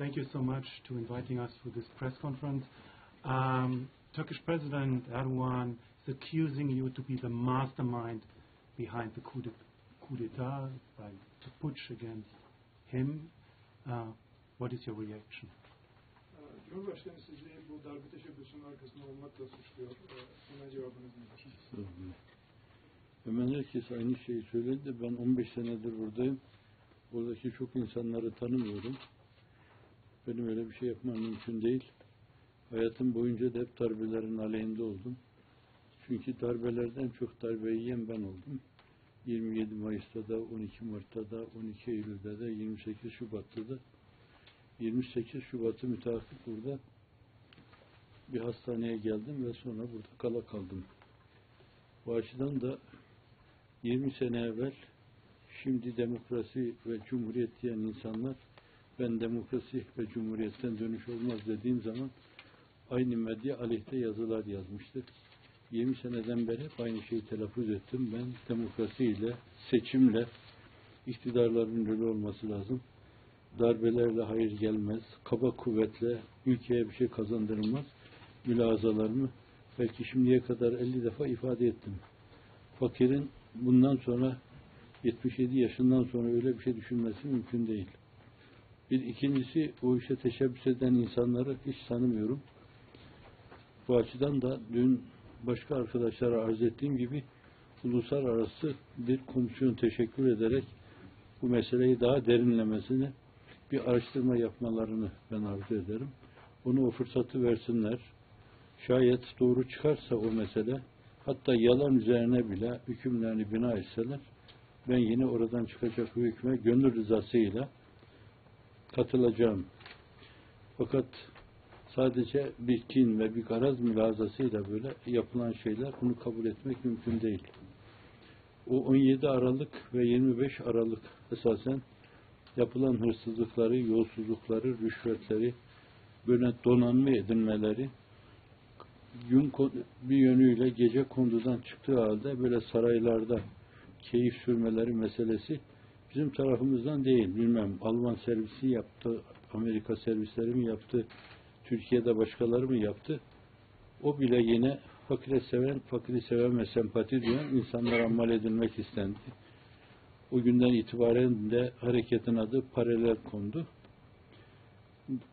Thank you so much to inviting us for this press conference. Um, Turkish President Erdogan is accusing you to be the mastermind behind the coup d'etat, coup d'etat by the putsch against him. Uh, what is your reaction? Cumhurbaşkanı sizi bu darbe teşebbüsünün arkasında olmakla suçluyor. Ee, Buna cevabınız nedir? Hemen herkes aynı şeyi söyledi de ben 15 senedir buradayım. Buradaki çok insanları tanımıyorum. Benim öyle bir şey yapmam mümkün değil. Hayatım boyunca da hep darbelerin aleyhinde oldum. Çünkü darbelerden çok darbe yiyen ben oldum. 27 Mayıs'ta da, 12 Mart'ta da, 12 Eylül'de de, 28 Şubat'ta da 28 Şubat'ı müteakip burada bir hastaneye geldim ve sonra burada kala kaldım. Bu açıdan da 20 sene evvel şimdi demokrasi ve cumhuriyet diyen insanlar ben demokrasi ve cumhuriyetten dönüş olmaz dediğim zaman aynı medya aleyhte yazılar yazmıştı. 20 seneden beri hep aynı şeyi telaffuz ettim. Ben demokrasiyle, seçimle iktidarların rolü olması lazım. Darbelerle hayır gelmez. Kaba kuvvetle ülkeye bir şey kazandırılmaz. Mülazalarımı belki şimdiye kadar 50 defa ifade ettim. Fakirin bundan sonra 77 yaşından sonra öyle bir şey düşünmesi mümkün değil. Bir ikincisi o işe teşebbüs eden insanları hiç tanımıyorum. Bu açıdan da dün başka arkadaşlara arz ettiğim gibi uluslararası bir komisyon teşekkür ederek bu meseleyi daha derinlemesine bir araştırma yapmalarını ben arzu ederim. Bunu o fırsatı versinler. Şayet doğru çıkarsa o mesele, hatta yalan üzerine bile hükümlerini bina etseler, ben yine oradan çıkacak bu hükme gönül rızasıyla katılacağım. Fakat sadece bir kin ve bir garaz mülazasıyla böyle yapılan şeyler bunu kabul etmek mümkün değil. O 17 Aralık ve 25 Aralık esasen yapılan hırsızlıkları, yolsuzlukları, rüşvetleri, böyle donanma edinmeleri gün bir yönüyle gece kondudan çıktığı halde böyle saraylarda keyif sürmeleri meselesi bizim tarafımızdan değil. Bilmem Alman servisi yaptı, Amerika servisleri mi yaptı, Türkiye'de başkaları mı yaptı? O bile yine fakire seven, fakiri seven ve sempati duyan insanlara mal edilmek istendi. O günden itibaren de hareketin adı paralel kondu.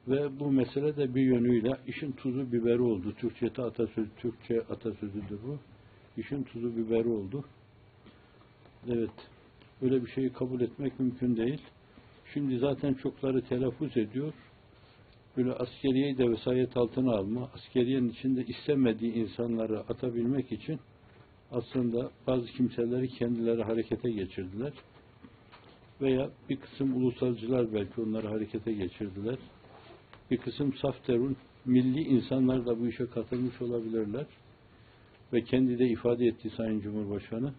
Ve bu mesele de bir yönüyle işin tuzu biberi oldu. Türkçe'de atasözü, Türkçe atasözüdür bu. İşin tuzu biberi oldu. Evet. Öyle bir şeyi kabul etmek mümkün değil. Şimdi zaten çokları telaffuz ediyor. Böyle askeriyeyi de vesayet altına alma, askeriyenin içinde istemediği insanları atabilmek için aslında bazı kimseleri kendileri harekete geçirdiler. Veya bir kısım ulusalcılar belki onları harekete geçirdiler. Bir kısım saf derun, milli insanlar da bu işe katılmış olabilirler. Ve kendi de ifade etti Sayın Cumhurbaşkanı.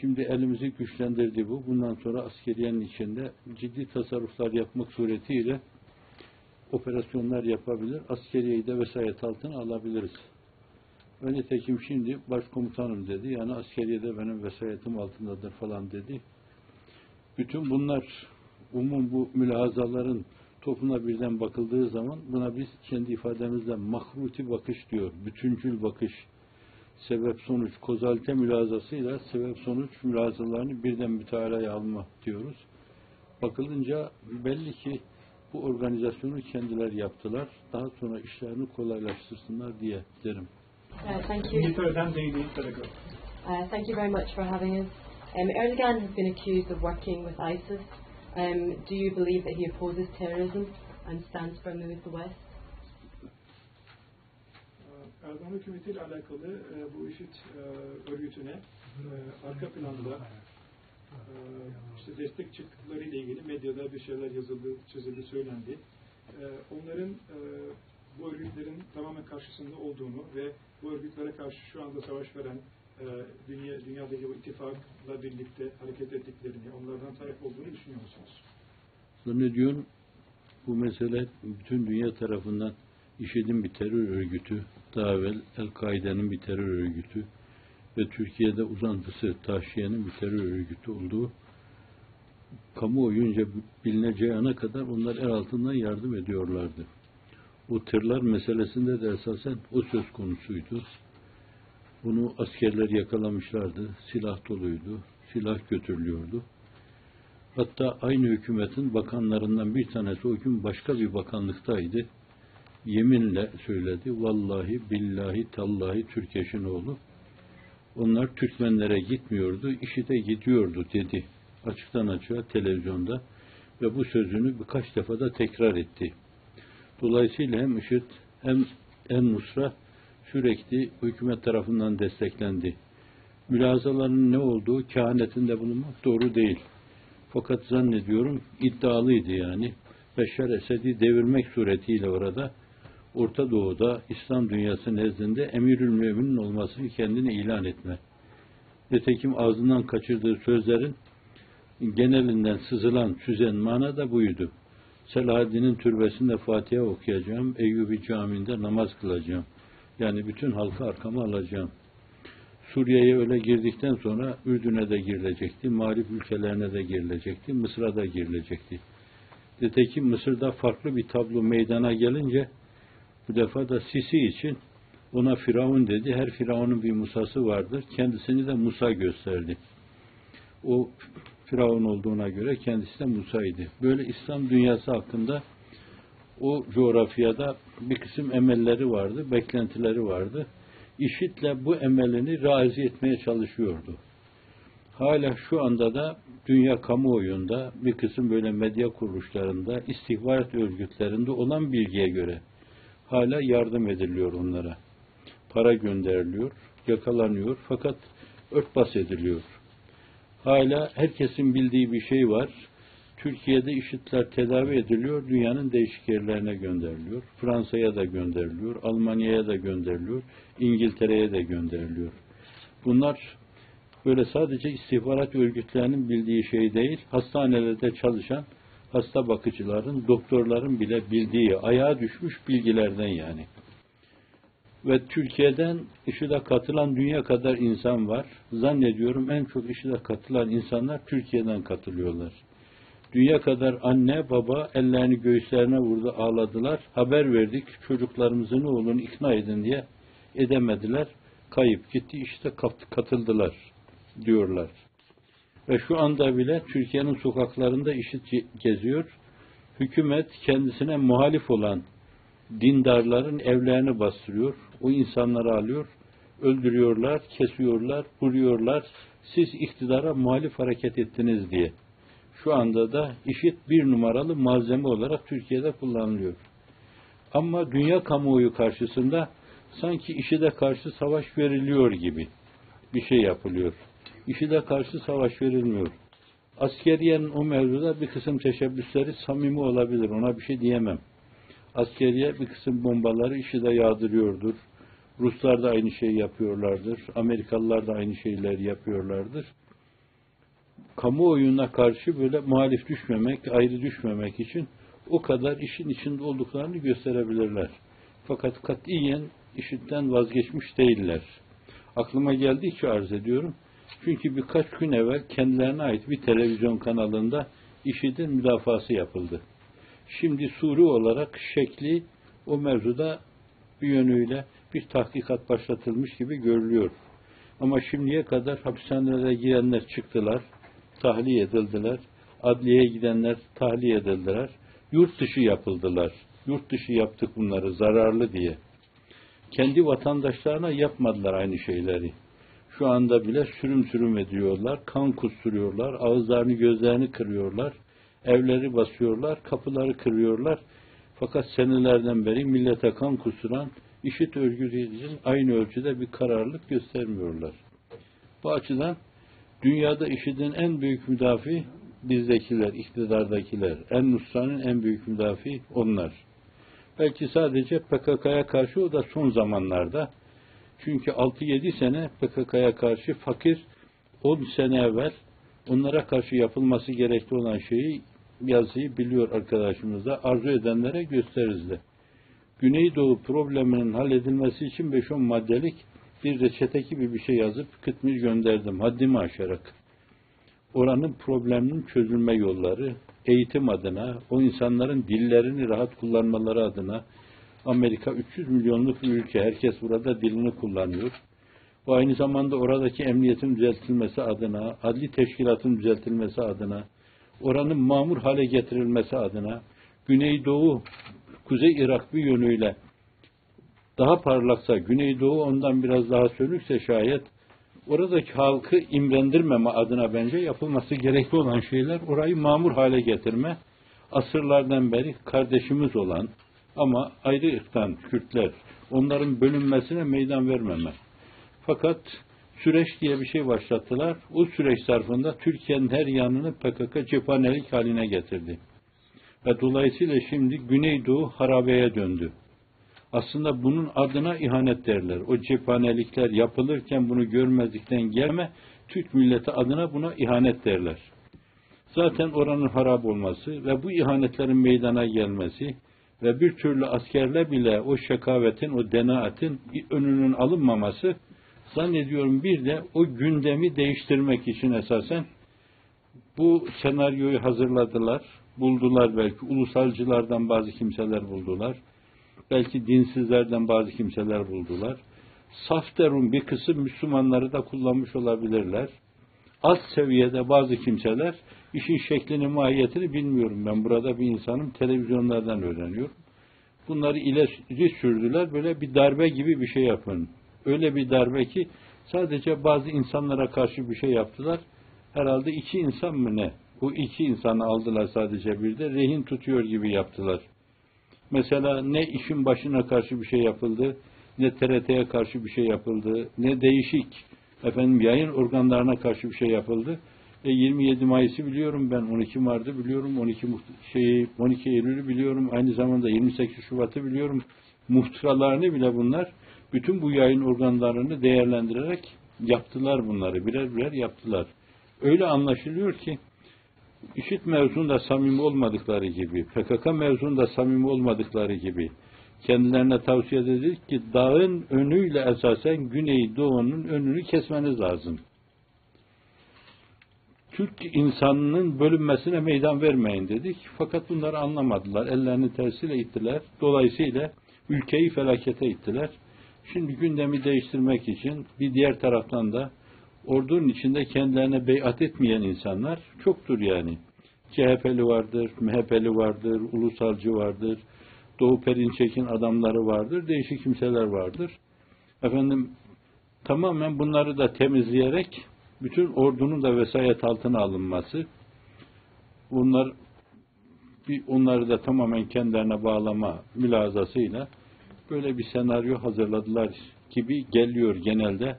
Şimdi elimizi güçlendirdi bu. Bundan sonra askeriyenin içinde ciddi tasarruflar yapmak suretiyle operasyonlar yapabilir. Askeriyeyi de vesayet altına alabiliriz. Ve nitekim şimdi başkomutanım dedi. Yani askeriyede benim vesayetim altındadır falan dedi. Bütün bunlar umum bu mülahazaların topuna birden bakıldığı zaman buna biz kendi ifademizle mahruti bakış diyor. Bütüncül bakış. Sebep sonuç kozalte mülazasıyla sebep sonuç mülazalarını birden mütealaya alma diyoruz. Bakılınca belli ki bu organizasyonu kendiler yaptılar. Daha sonra işlerini kolaylaştırsınlar diye derim. Uh, thank you. Uh, thank you very much for having us. Um, Erdogan has been accused of working with ISIS. Um, do you believe that he opposes terrorism and stands firmly with the West? Erdoğan hükümetiyle alakalı e, bu IŞİD e, örgütüne e, arka planda e, işte destek çıktıkları ile ilgili medyada bir şeyler yazıldı, çizildi, söylendi. E, onların e, bu örgütlerin tamamen karşısında olduğunu ve bu örgütlere karşı şu anda savaş veren e, dünya, dünyadaki bu ittifakla birlikte hareket ettiklerini, onlardan taraf olduğunu düşünüyor musunuz? Zannediyorum bu mesele bütün dünya tarafından IŞİD'in bir terör örgütü, daha evvel El-Kaide'nin bir terör örgütü ve Türkiye'de uzantısı Taşiye'nin bir terör örgütü olduğu kamuoyunca bilineceği ana kadar onlar el altından yardım ediyorlardı. O tırlar meselesinde de esasen o söz konusuydu. Bunu askerler yakalamışlardı. Silah doluydu. Silah götürülüyordu. Hatta aynı hükümetin bakanlarından bir tanesi o gün başka bir bakanlıktaydı. Yeminle söyledi. Vallahi, billahi, tallahi Türkeş'in oğlu. Onlar Türkmenlere gitmiyordu, işi de gidiyordu dedi. Açıktan açığa televizyonda ve bu sözünü birkaç defa da tekrar etti. Dolayısıyla hem IŞİD hem en Nusra sürekli hükümet tarafından desteklendi. Mülazaların ne olduğu kehanetinde bulunmak doğru değil. Fakat zannediyorum iddialıydı yani. Beşer Esed'i devirmek suretiyle orada Orta Doğu'da İslam dünyası nezdinde emirül müminin olmasını kendine ilan etme. Nitekim ağzından kaçırdığı sözlerin genelinden sızılan, süzen mana da buydu. Selahaddin'in türbesinde Fatiha okuyacağım, Eyyubi Camii'nde namaz kılacağım. Yani bütün halkı arkama alacağım. Suriye'ye öyle girdikten sonra Ürdün'e de girilecekti, mağrip ülkelerine de girilecekti, Mısır'a da girilecekti. Nitekim Mısır'da farklı bir tablo meydana gelince bu defa da Sisi için ona Firavun dedi. Her Firavun'un bir Musa'sı vardır. Kendisini de Musa gösterdi. O Firavun olduğuna göre kendisi de Musa'ydı. Böyle İslam dünyası hakkında o coğrafyada bir kısım emelleri vardı, beklentileri vardı. İşitle bu emelini razı etmeye çalışıyordu. Hala şu anda da dünya kamuoyunda bir kısım böyle medya kuruluşlarında, istihbarat örgütlerinde olan bilgiye göre hala yardım ediliyor onlara. Para gönderiliyor, yakalanıyor fakat örtbas ediliyor. Hala herkesin bildiği bir şey var. Türkiye'de işitler tedavi ediliyor, dünyanın değişik yerlerine gönderiliyor. Fransa'ya da gönderiliyor, Almanya'ya da gönderiliyor, İngiltere'ye de gönderiliyor. Bunlar böyle sadece istihbarat örgütlerinin bildiği şey değil, hastanelerde çalışan hasta bakıcıların, doktorların bile bildiği, ayağa düşmüş bilgilerden yani. Ve Türkiye'den IŞİD'e katılan dünya kadar insan var. Zannediyorum en çok IŞİD'e katılan insanlar Türkiye'den katılıyorlar. Dünya kadar anne, baba ellerini göğüslerine vurdu, ağladılar. Haber verdik, çocuklarımızın oğlunu ikna edin diye edemediler. Kayıp gitti, işte katıldılar diyorlar. Ve şu anda bile Türkiye'nin sokaklarında işit geziyor. Hükümet kendisine muhalif olan dindarların evlerini bastırıyor. O insanları alıyor, öldürüyorlar, kesiyorlar, vuruyorlar. Siz iktidara muhalif hareket ettiniz diye. Şu anda da işit bir numaralı malzeme olarak Türkiye'de kullanılıyor. Ama dünya kamuoyu karşısında sanki işide karşı savaş veriliyor gibi bir şey yapılıyor. İşide karşı savaş verilmiyor. Askeriyenin o mevzuda bir kısım teşebbüsleri samimi olabilir. Ona bir şey diyemem. Askeriye bir kısım bombaları işi de yağdırıyordur. Ruslar da aynı şeyi yapıyorlardır. Amerikalılar da aynı şeyler yapıyorlardır. Kamuoyuna karşı böyle muhalif düşmemek, ayrı düşmemek için o kadar işin içinde olduklarını gösterebilirler. Fakat katiyen işitten vazgeçmiş değiller. Aklıma geldikçe arz ediyorum. Çünkü birkaç gün evvel kendilerine ait bir televizyon kanalında IŞİD'in müdafası yapıldı. Şimdi Suri olarak şekli o mevzuda bir yönüyle bir tahkikat başlatılmış gibi görülüyor. Ama şimdiye kadar hapishanelere girenler çıktılar, tahliye edildiler. Adliyeye gidenler tahliye edildiler. Yurt dışı yapıldılar. Yurt dışı yaptık bunları zararlı diye. Kendi vatandaşlarına yapmadılar aynı şeyleri. Şu anda bile sürüm sürüm ediyorlar, kan kusturuyorlar, ağızlarını gözlerini kırıyorlar, evleri basıyorlar, kapıları kırıyorlar. Fakat senelerden beri millete kan kusturan işit örgütü için aynı ölçüde bir kararlılık göstermiyorlar. Bu açıdan dünyada işitin en büyük müdafi bizdekiler, iktidardakiler. En Nusra'nın en büyük müdafi onlar. Belki sadece PKK'ya karşı o da son zamanlarda çünkü 6-7 sene PKK'ya karşı fakir 10 sene evvel onlara karşı yapılması gerekli olan şeyi yazıyı biliyor arkadaşımız da arzu edenlere gösteririz de. Güneydoğu probleminin halledilmesi için 5-10 maddelik bir reçete gibi bir şey yazıp kıtmış gönderdim haddimi aşarak. oranın probleminin çözülme yolları, eğitim adına, o insanların dillerini rahat kullanmaları adına, Amerika 300 milyonluk bir ülke, herkes burada dilini kullanıyor. Bu aynı zamanda oradaki emniyetin düzeltilmesi adına, adli teşkilatın düzeltilmesi adına, oranın mamur hale getirilmesi adına, Güneydoğu, Kuzey Irak bir yönüyle daha parlaksa, Güneydoğu ondan biraz daha sönükse şayet, oradaki halkı imrendirmeme adına bence yapılması gerekli olan şeyler, orayı mamur hale getirme, asırlardan beri kardeşimiz olan ama ayrı ırktan Kürtler, onların bölünmesine meydan vermeme. Fakat süreç diye bir şey başlattılar. O süreç zarfında Türkiye'nin her yanını PKK cephanelik haline getirdi. Ve dolayısıyla şimdi Güneydoğu harabeye döndü. Aslında bunun adına ihanet derler. O cephanelikler yapılırken bunu görmezlikten gelme, Türk milleti adına buna ihanet derler. Zaten oranın harap olması ve bu ihanetlerin meydana gelmesi ve bir türlü askerle bile o şekavetin, o denaatin önünün alınmaması zannediyorum bir de o gündemi değiştirmek için esasen bu senaryoyu hazırladılar, buldular belki ulusalcılardan bazı kimseler buldular, belki dinsizlerden bazı kimseler buldular. Safterun bir kısım Müslümanları da kullanmış olabilirler. Az seviyede bazı kimseler işin şeklini, mahiyetini bilmiyorum. Ben burada bir insanım, televizyonlardan öğreniyorum. Bunları ileri sürdüler, böyle bir darbe gibi bir şey yapın. Öyle bir darbe ki sadece bazı insanlara karşı bir şey yaptılar. Herhalde iki insan mı ne? Bu iki insanı aldılar sadece bir de rehin tutuyor gibi yaptılar. Mesela ne işin başına karşı bir şey yapıldı, ne TRT'ye karşı bir şey yapıldı, ne değişik efendim yayın organlarına karşı bir şey yapıldı. E 27 Mayıs'ı biliyorum ben, 12 Mart'ı biliyorum, 12 şey 12 Eylül'ü biliyorum, aynı zamanda 28 Şubat'ı biliyorum. Muhtıralarını bile bunlar bütün bu yayın organlarını değerlendirerek yaptılar bunları. Birer birer yaptılar. Öyle anlaşılıyor ki IŞİD mevzunda samimi olmadıkları gibi, PKK mevzunda samimi olmadıkları gibi kendilerine tavsiye edildik ki dağın önüyle esasen Güney Doğu'nun önünü kesmeniz lazım. Türk insanının bölünmesine meydan vermeyin dedik. Fakat bunları anlamadılar. Ellerini tersiyle ittiler. Dolayısıyla ülkeyi felakete ittiler. Şimdi gündemi değiştirmek için bir diğer taraftan da ordunun içinde kendilerine beyat etmeyen insanlar çoktur yani. CHP'li vardır, MHP'li vardır, ulusalcı vardır, Doğu Perinçek'in adamları vardır, değişik kimseler vardır. Efendim tamamen bunları da temizleyerek bütün ordunun da vesayet altına alınması, bunlar bir onları da tamamen kendilerine bağlama mülazasıyla böyle bir senaryo hazırladılar gibi geliyor genelde.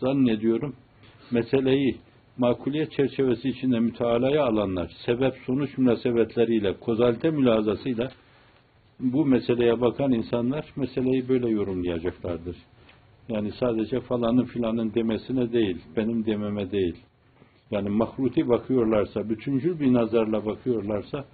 Zannediyorum meseleyi makuliyet çerçevesi içinde mütealaya alanlar, sebep sonuç münasebetleriyle, kozalte mülazasıyla bu meseleye bakan insanlar meseleyi böyle yorumlayacaklardır. Yani sadece falanın filanın demesine değil, benim dememe değil. Yani mahruti bakıyorlarsa, bütüncül bir nazarla bakıyorlarsa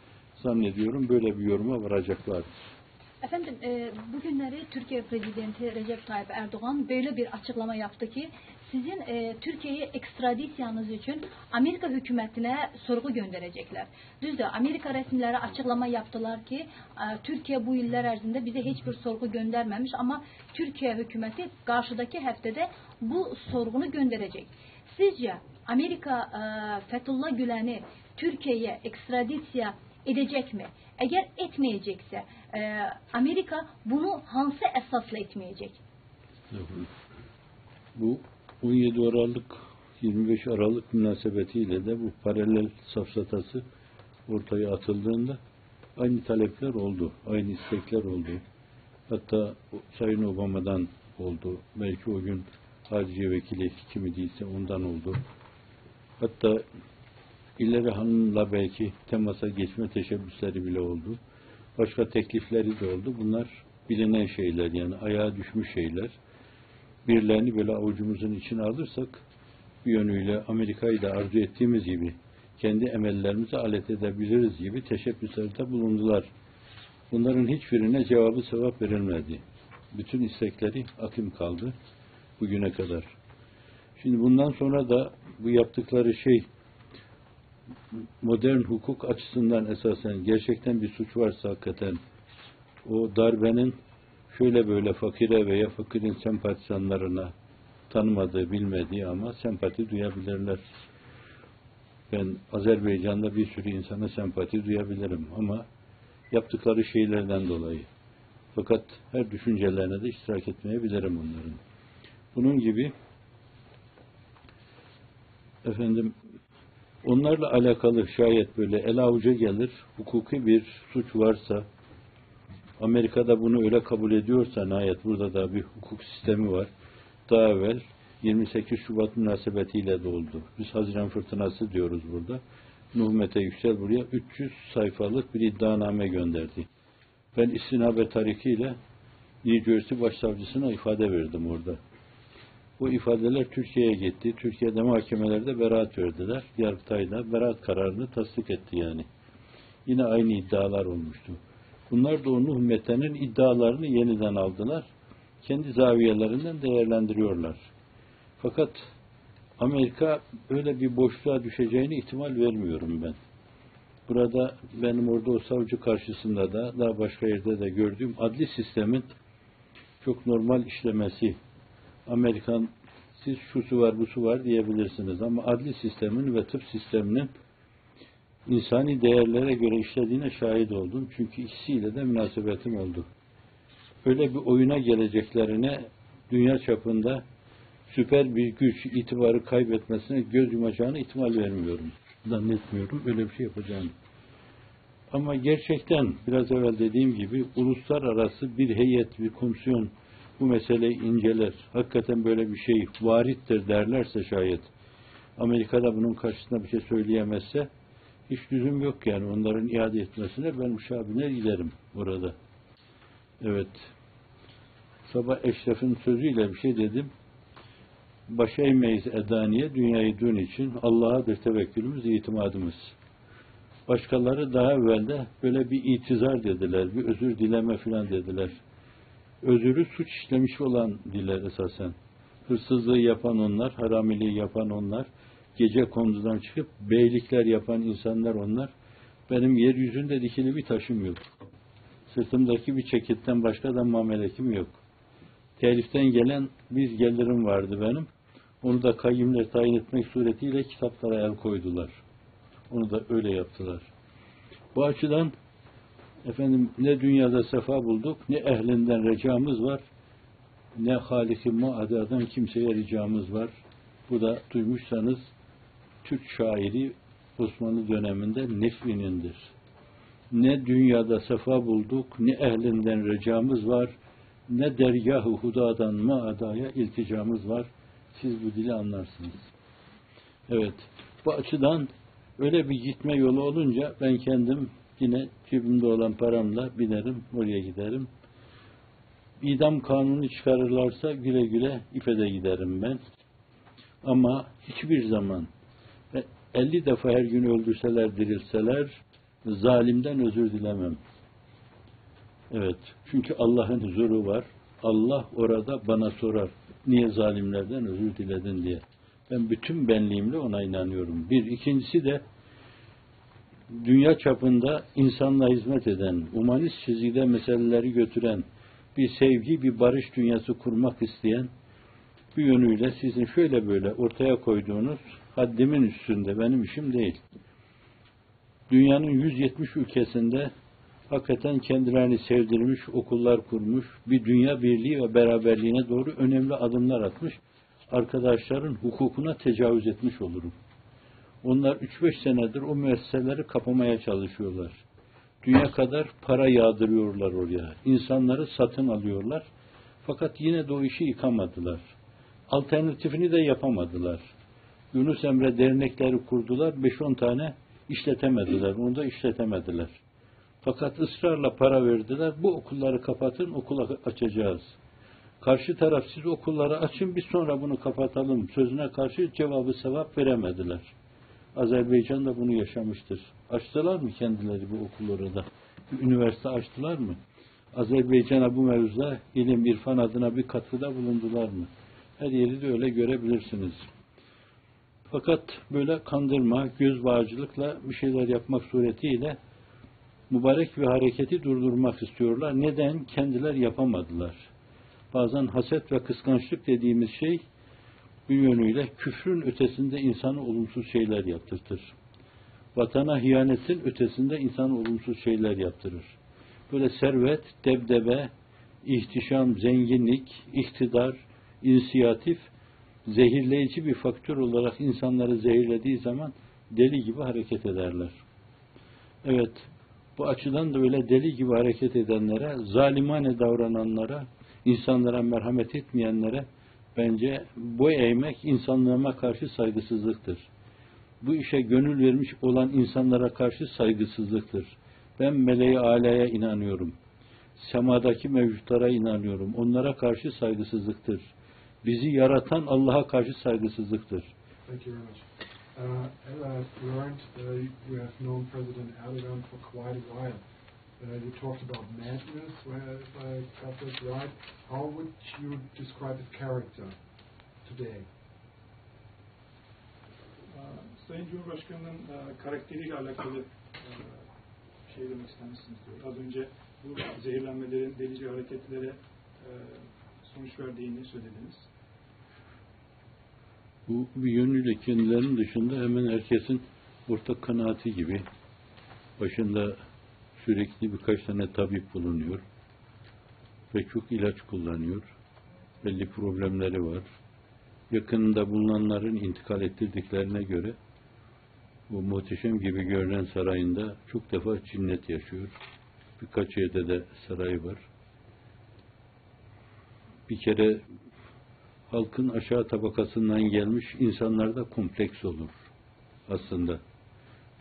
zannediyorum böyle bir yoruma varacaklardır. Efendim e, bugünleri Türkiye Prezidenti Recep Tayyip Erdoğan böyle bir açıklama yaptı ki sizin e, Türkiyəyə ekstradisiyanız üçün Amerika hökumətinə sorğu göndərəcəklər. Düzdür, Amerika rəsmiləri açıqlama yaptılar ki, e, Türkiyə bu illər ərzində bizə heç bir sorğu göndərməmiş, amma Türkiyə hökuməti qarşıdakı həftədə bu sorğunu göndərəcək. Sizcə Amerika e, Fətullah Güləni Türkiyəyə ekstradisiya edəcəkmi? Əgər etməyəcəksə, e, Amerika bunu hansı əsasla etməyəcək? Bu 17 Aralık 25 Aralık münasebetiyle de bu paralel safsatası ortaya atıldığında aynı talepler oldu, aynı istekler oldu. Hatta Sayın Obama'dan oldu. Belki o gün Harciye Vekili kimi değilse ondan oldu. Hatta İleri Hanım'la belki temasa geçme teşebbüsleri bile oldu. Başka teklifleri de oldu. Bunlar bilinen şeyler yani ayağa düşmüş şeyler. Birilerini böyle avucumuzun içine alırsak bir yönüyle Amerika'yı da arzu ettiğimiz gibi kendi emellerimizi alet edebiliriz gibi teşebbüslerde bulundular. Bunların hiçbirine cevabı sevap verilmedi. Bütün istekleri akım kaldı bugüne kadar. Şimdi bundan sonra da bu yaptıkları şey modern hukuk açısından esasen gerçekten bir suç varsa hakikaten o darbenin şöyle böyle fakire veya fakirin sempatizanlarına tanımadığı, bilmediği ama sempati duyabilirler. Ben Azerbaycan'da bir sürü insana sempati duyabilirim ama yaptıkları şeylerden dolayı. Fakat her düşüncelerine de iştirak etmeyebilirim onların. Bunun gibi efendim onlarla alakalı şayet böyle el avuca gelir, hukuki bir suç varsa Amerika'da bunu öyle kabul ediyorsa nihayet burada da bir hukuk sistemi var. Daha evvel 28 Şubat münasebetiyle de oldu. Biz Haziran fırtınası diyoruz burada. Nuh Mete Yüksel buraya 300 sayfalık bir iddianame gönderdi. Ben istinabe tarikiyle New Jersey Başsavcısına ifade verdim orada. Bu ifadeler Türkiye'ye gitti. Türkiye'de mahkemelerde beraat verdiler. Yargıtay'da beraat kararını tasdik etti yani. Yine aynı iddialar olmuştu. Bunlar da o Nuh Mete'nin iddialarını yeniden aldılar. Kendi zaviyelerinden değerlendiriyorlar. Fakat Amerika öyle bir boşluğa düşeceğini ihtimal vermiyorum ben. Burada benim orada o savcı karşısında da daha başka yerde de gördüğüm adli sistemin çok normal işlemesi. Amerikan siz şusu var busu var diyebilirsiniz ama adli sistemin ve tıp sisteminin insani değerlere göre işlediğine şahit oldum. Çünkü ikisiyle de münasebetim oldu. Öyle bir oyuna geleceklerine dünya çapında süper bir güç itibarı kaybetmesine göz yumacağını ihtimal vermiyorum. Zannetmiyorum öyle bir şey yapacağını. Ama gerçekten biraz evvel dediğim gibi uluslararası bir heyet, bir komisyon bu meseleyi inceler. Hakikaten böyle bir şey varittir derlerse şayet Amerika'da bunun karşısında bir şey söyleyemezse hiç lüzum yok yani onların iade etmesine ben müşabine giderim orada. Evet. Sabah Eşref'in sözüyle bir şey dedim. Başa eğmeyiz edaniye, dünyayı dün için Allah'adır tevekkülümüz, itimadımız. Başkaları daha evvel böyle bir itizar dediler, bir özür dileme filan dediler. Özürü suç işlemiş olan diler esasen. Hırsızlığı yapan onlar, haramiliği yapan onlar, gece kondudan çıkıp beylikler yapan insanlar onlar. Benim yeryüzünde dikili bir taşım yok. Sırtımdaki bir çekitten başka da mamelekim yok. Teliften gelen bir gelirim vardı benim. Onu da kayyumlar tayin etmek suretiyle kitaplara el koydular. Onu da öyle yaptılar. Bu açıdan efendim ne dünyada sefa bulduk, ne ehlinden recamız var, ne Halik-i Muada'dan kimseye ricamız var. Bu da duymuşsanız Türk şairi Osmanlı döneminde Nefvi'nindir. Ne dünyada sefa bulduk, ne ehlinden recamız var, ne dergah-ı hudadan maadaya ilticamız var. Siz bu dili anlarsınız. Evet, bu açıdan öyle bir gitme yolu olunca ben kendim yine cebimde olan paramla binerim, oraya giderim. İdam kanunu çıkarırlarsa güle güle İFE'de giderim ben. Ama hiçbir zaman 50 defa her gün öldürseler, dirilseler zalimden özür dilemem. Evet. Çünkü Allah'ın huzuru var. Allah orada bana sorar. Niye zalimlerden özür diledin diye. Ben bütün benliğimle ona inanıyorum. Bir. ikincisi de dünya çapında insanla hizmet eden, humanist çizgide meseleleri götüren, bir sevgi, bir barış dünyası kurmak isteyen bir yönüyle sizin şöyle böyle ortaya koyduğunuz haddimin üstünde benim işim değil. Dünyanın 170 ülkesinde hakikaten kendilerini sevdirmiş, okullar kurmuş, bir dünya birliği ve beraberliğine doğru önemli adımlar atmış, arkadaşların hukukuna tecavüz etmiş olurum. Onlar 3-5 senedir o müesseseleri kapamaya çalışıyorlar. Dünya kadar para yağdırıyorlar oraya. İnsanları satın alıyorlar. Fakat yine de o işi yıkamadılar. Alternatifini de yapamadılar. Yunus Emre dernekleri kurdular. 5-10 tane işletemediler. Onu da işletemediler. Fakat ısrarla para verdiler. Bu okulları kapatın, okula açacağız. Karşı taraf siz okulları açın, biz sonra bunu kapatalım. Sözüne karşı cevabı sevap veremediler. Azerbaycan da bunu yaşamıştır. Açtılar mı kendileri bu okulları da? Bir üniversite açtılar mı? Azerbaycan'a bu mevzuda ilim, irfan adına bir katkıda bulundular mı? Her yeri de öyle görebilirsiniz. Fakat böyle kandırma, göz bağcılıkla bir şeyler yapmak suretiyle mübarek bir hareketi durdurmak istiyorlar. Neden? Kendiler yapamadılar. Bazen haset ve kıskançlık dediğimiz şey bir yönüyle küfrün ötesinde insana olumsuz şeyler yaptırtır. Vatana hiyanetin ötesinde insana olumsuz şeyler yaptırır. Böyle servet, debdebe, ihtişam, zenginlik, iktidar, inisiyatif, zehirleyici bir faktör olarak insanları zehirlediği zaman deli gibi hareket ederler. Evet, bu açıdan da öyle deli gibi hareket edenlere, zalimane davrananlara, insanlara merhamet etmeyenlere bence bu eğmek insanlığıma karşı saygısızlıktır. Bu işe gönül vermiş olan insanlara karşı saygısızlıktır. Ben meleği alaya inanıyorum. Semadaki mevcutlara inanıyorum. Onlara karşı saygısızlıktır. Bizi yaratan Allah'a karşı saygısızlıktır. Thank you very much. Uh, as we learned, uh, you have known President Erdogan for quite a while. Uh, you talked about madness, where if I got that right. How would you describe his character today? Ee, Sayın Cumhurbaşkanı'nın e, karakteriyle alakalı bir şey demek ister misiniz diyor. Az önce bu zehirlenmelerin delici hareketlere e, sonuç verdiğini söylediniz. Bu bir yönüyle kendilerinin dışında hemen herkesin ortak kanaati gibi başında sürekli birkaç tane tabip bulunuyor ve çok ilaç kullanıyor. Belli problemleri var. Yakınında bulunanların intikal ettirdiklerine göre bu muhteşem gibi görünen sarayında çok defa cinnet yaşıyor. Birkaç yerde de sarayı var. Bir kere halkın aşağı tabakasından gelmiş insanlarda kompleks olur aslında.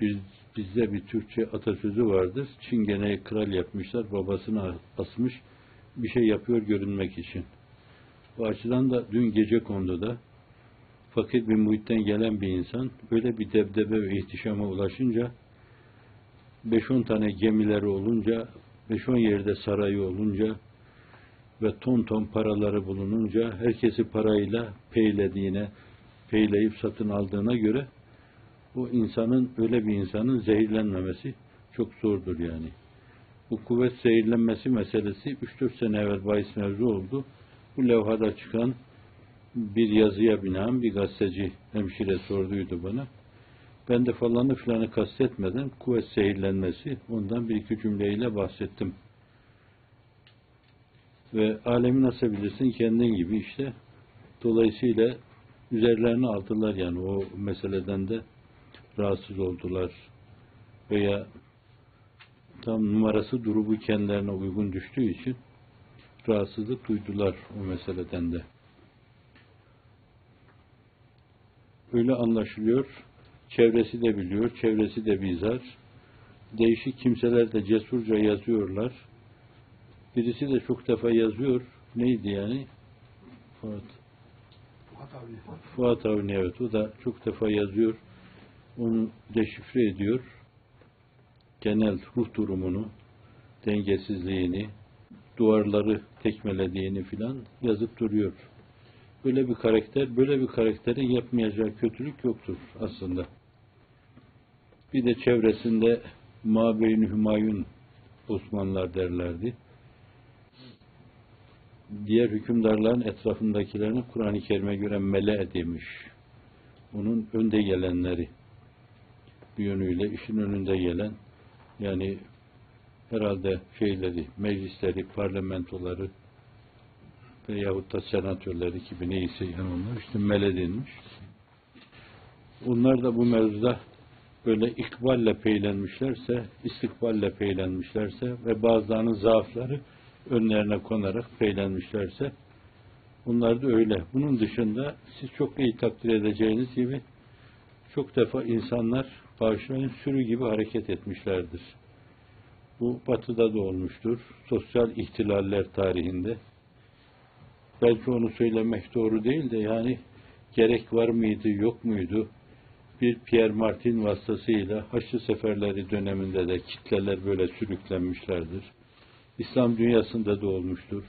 Biz, bizde bir Türkçe atasözü vardır. Çingeneyi kral yapmışlar, babasını asmış, bir şey yapıyor görünmek için. Bu açıdan da dün gece konduda fakir bir muhitten gelen bir insan böyle bir debdebe ve ihtişama ulaşınca 5-10 tane gemileri olunca 5-10 yerde sarayı olunca ve ton ton paraları bulununca herkesi parayla peylediğine, peyleyip satın aldığına göre bu insanın, öyle bir insanın zehirlenmemesi çok zordur yani. Bu kuvvet zehirlenmesi meselesi 3-4 sene evvel bahis mevzu oldu. Bu levhada çıkan bir yazıya binaen bir gazeteci hemşire sorduydu bana. Ben de falanı filanı kastetmeden kuvvet zehirlenmesi ondan bir iki cümleyle bahsettim. Ve alemi nasıl bilirsin kendin gibi işte. Dolayısıyla üzerlerine aldılar yani o meseleden de rahatsız oldular. Veya tam numarası durumu kendilerine uygun düştüğü için rahatsızlık duydular o meseleden de. Öyle anlaşılıyor. Çevresi de biliyor, çevresi de bizar. Değişik kimseler de cesurca yazıyorlar. Birisi de çok defa yazıyor. Neydi yani? Fuat. Fuat Avni evet. O da çok defa yazıyor. Onu deşifre ediyor. Genel ruh durumunu, dengesizliğini, duvarları tekmelediğini filan yazıp duruyor. Böyle bir karakter, böyle bir karakterin yapmayacağı kötülük yoktur aslında. Bir de çevresinde Mabeyni Hümayun Osmanlılar derlerdi. Diğer hükümdarların etrafındakilerini Kur'an-ı Kerim'e göre mele demiş. Onun önde gelenleri bir yönüyle işin önünde gelen yani herhalde şeyleri, meclisleri, parlamentoları veyahut da senatörleri gibi neyse yani onlar işte mele denmiş. Onlar da bu mevzuda böyle ikballe peylenmişlerse, istikballe peylenmişlerse ve bazılarının zaafları önlerine konarak peylenmişlerse bunlar da öyle. Bunun dışında siz çok iyi takdir edeceğiniz gibi çok defa insanlar bağışlayın sürü gibi hareket etmişlerdir. Bu batıda da olmuştur. Sosyal ihtilaller tarihinde. Belki onu söylemek doğru değil de yani gerek var mıydı, yok muydu? Bir Pierre Martin vasıtasıyla Haçlı Seferleri döneminde de kitleler böyle sürüklenmişlerdir. İslam dünyasında da olmuştur.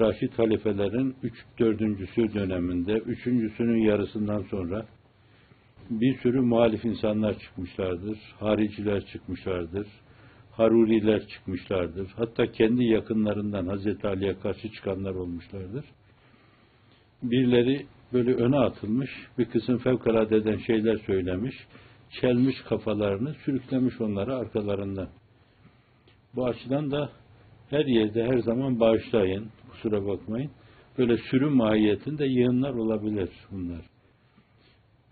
Raşid halifelerin üç, dördüncüsü döneminde, üçüncüsünün yarısından sonra bir sürü muhalif insanlar çıkmışlardır, hariciler çıkmışlardır, haruriler çıkmışlardır. Hatta kendi yakınlarından Hazreti Ali'ye karşı çıkanlar olmuşlardır. Birileri böyle öne atılmış, bir kısım fevkalade eden şeyler söylemiş, çelmiş kafalarını, sürüklemiş onları arkalarından. Bu açıdan da her yerde her zaman bağışlayın, kusura bakmayın. Böyle sürü mahiyetinde yığınlar olabilir bunlar.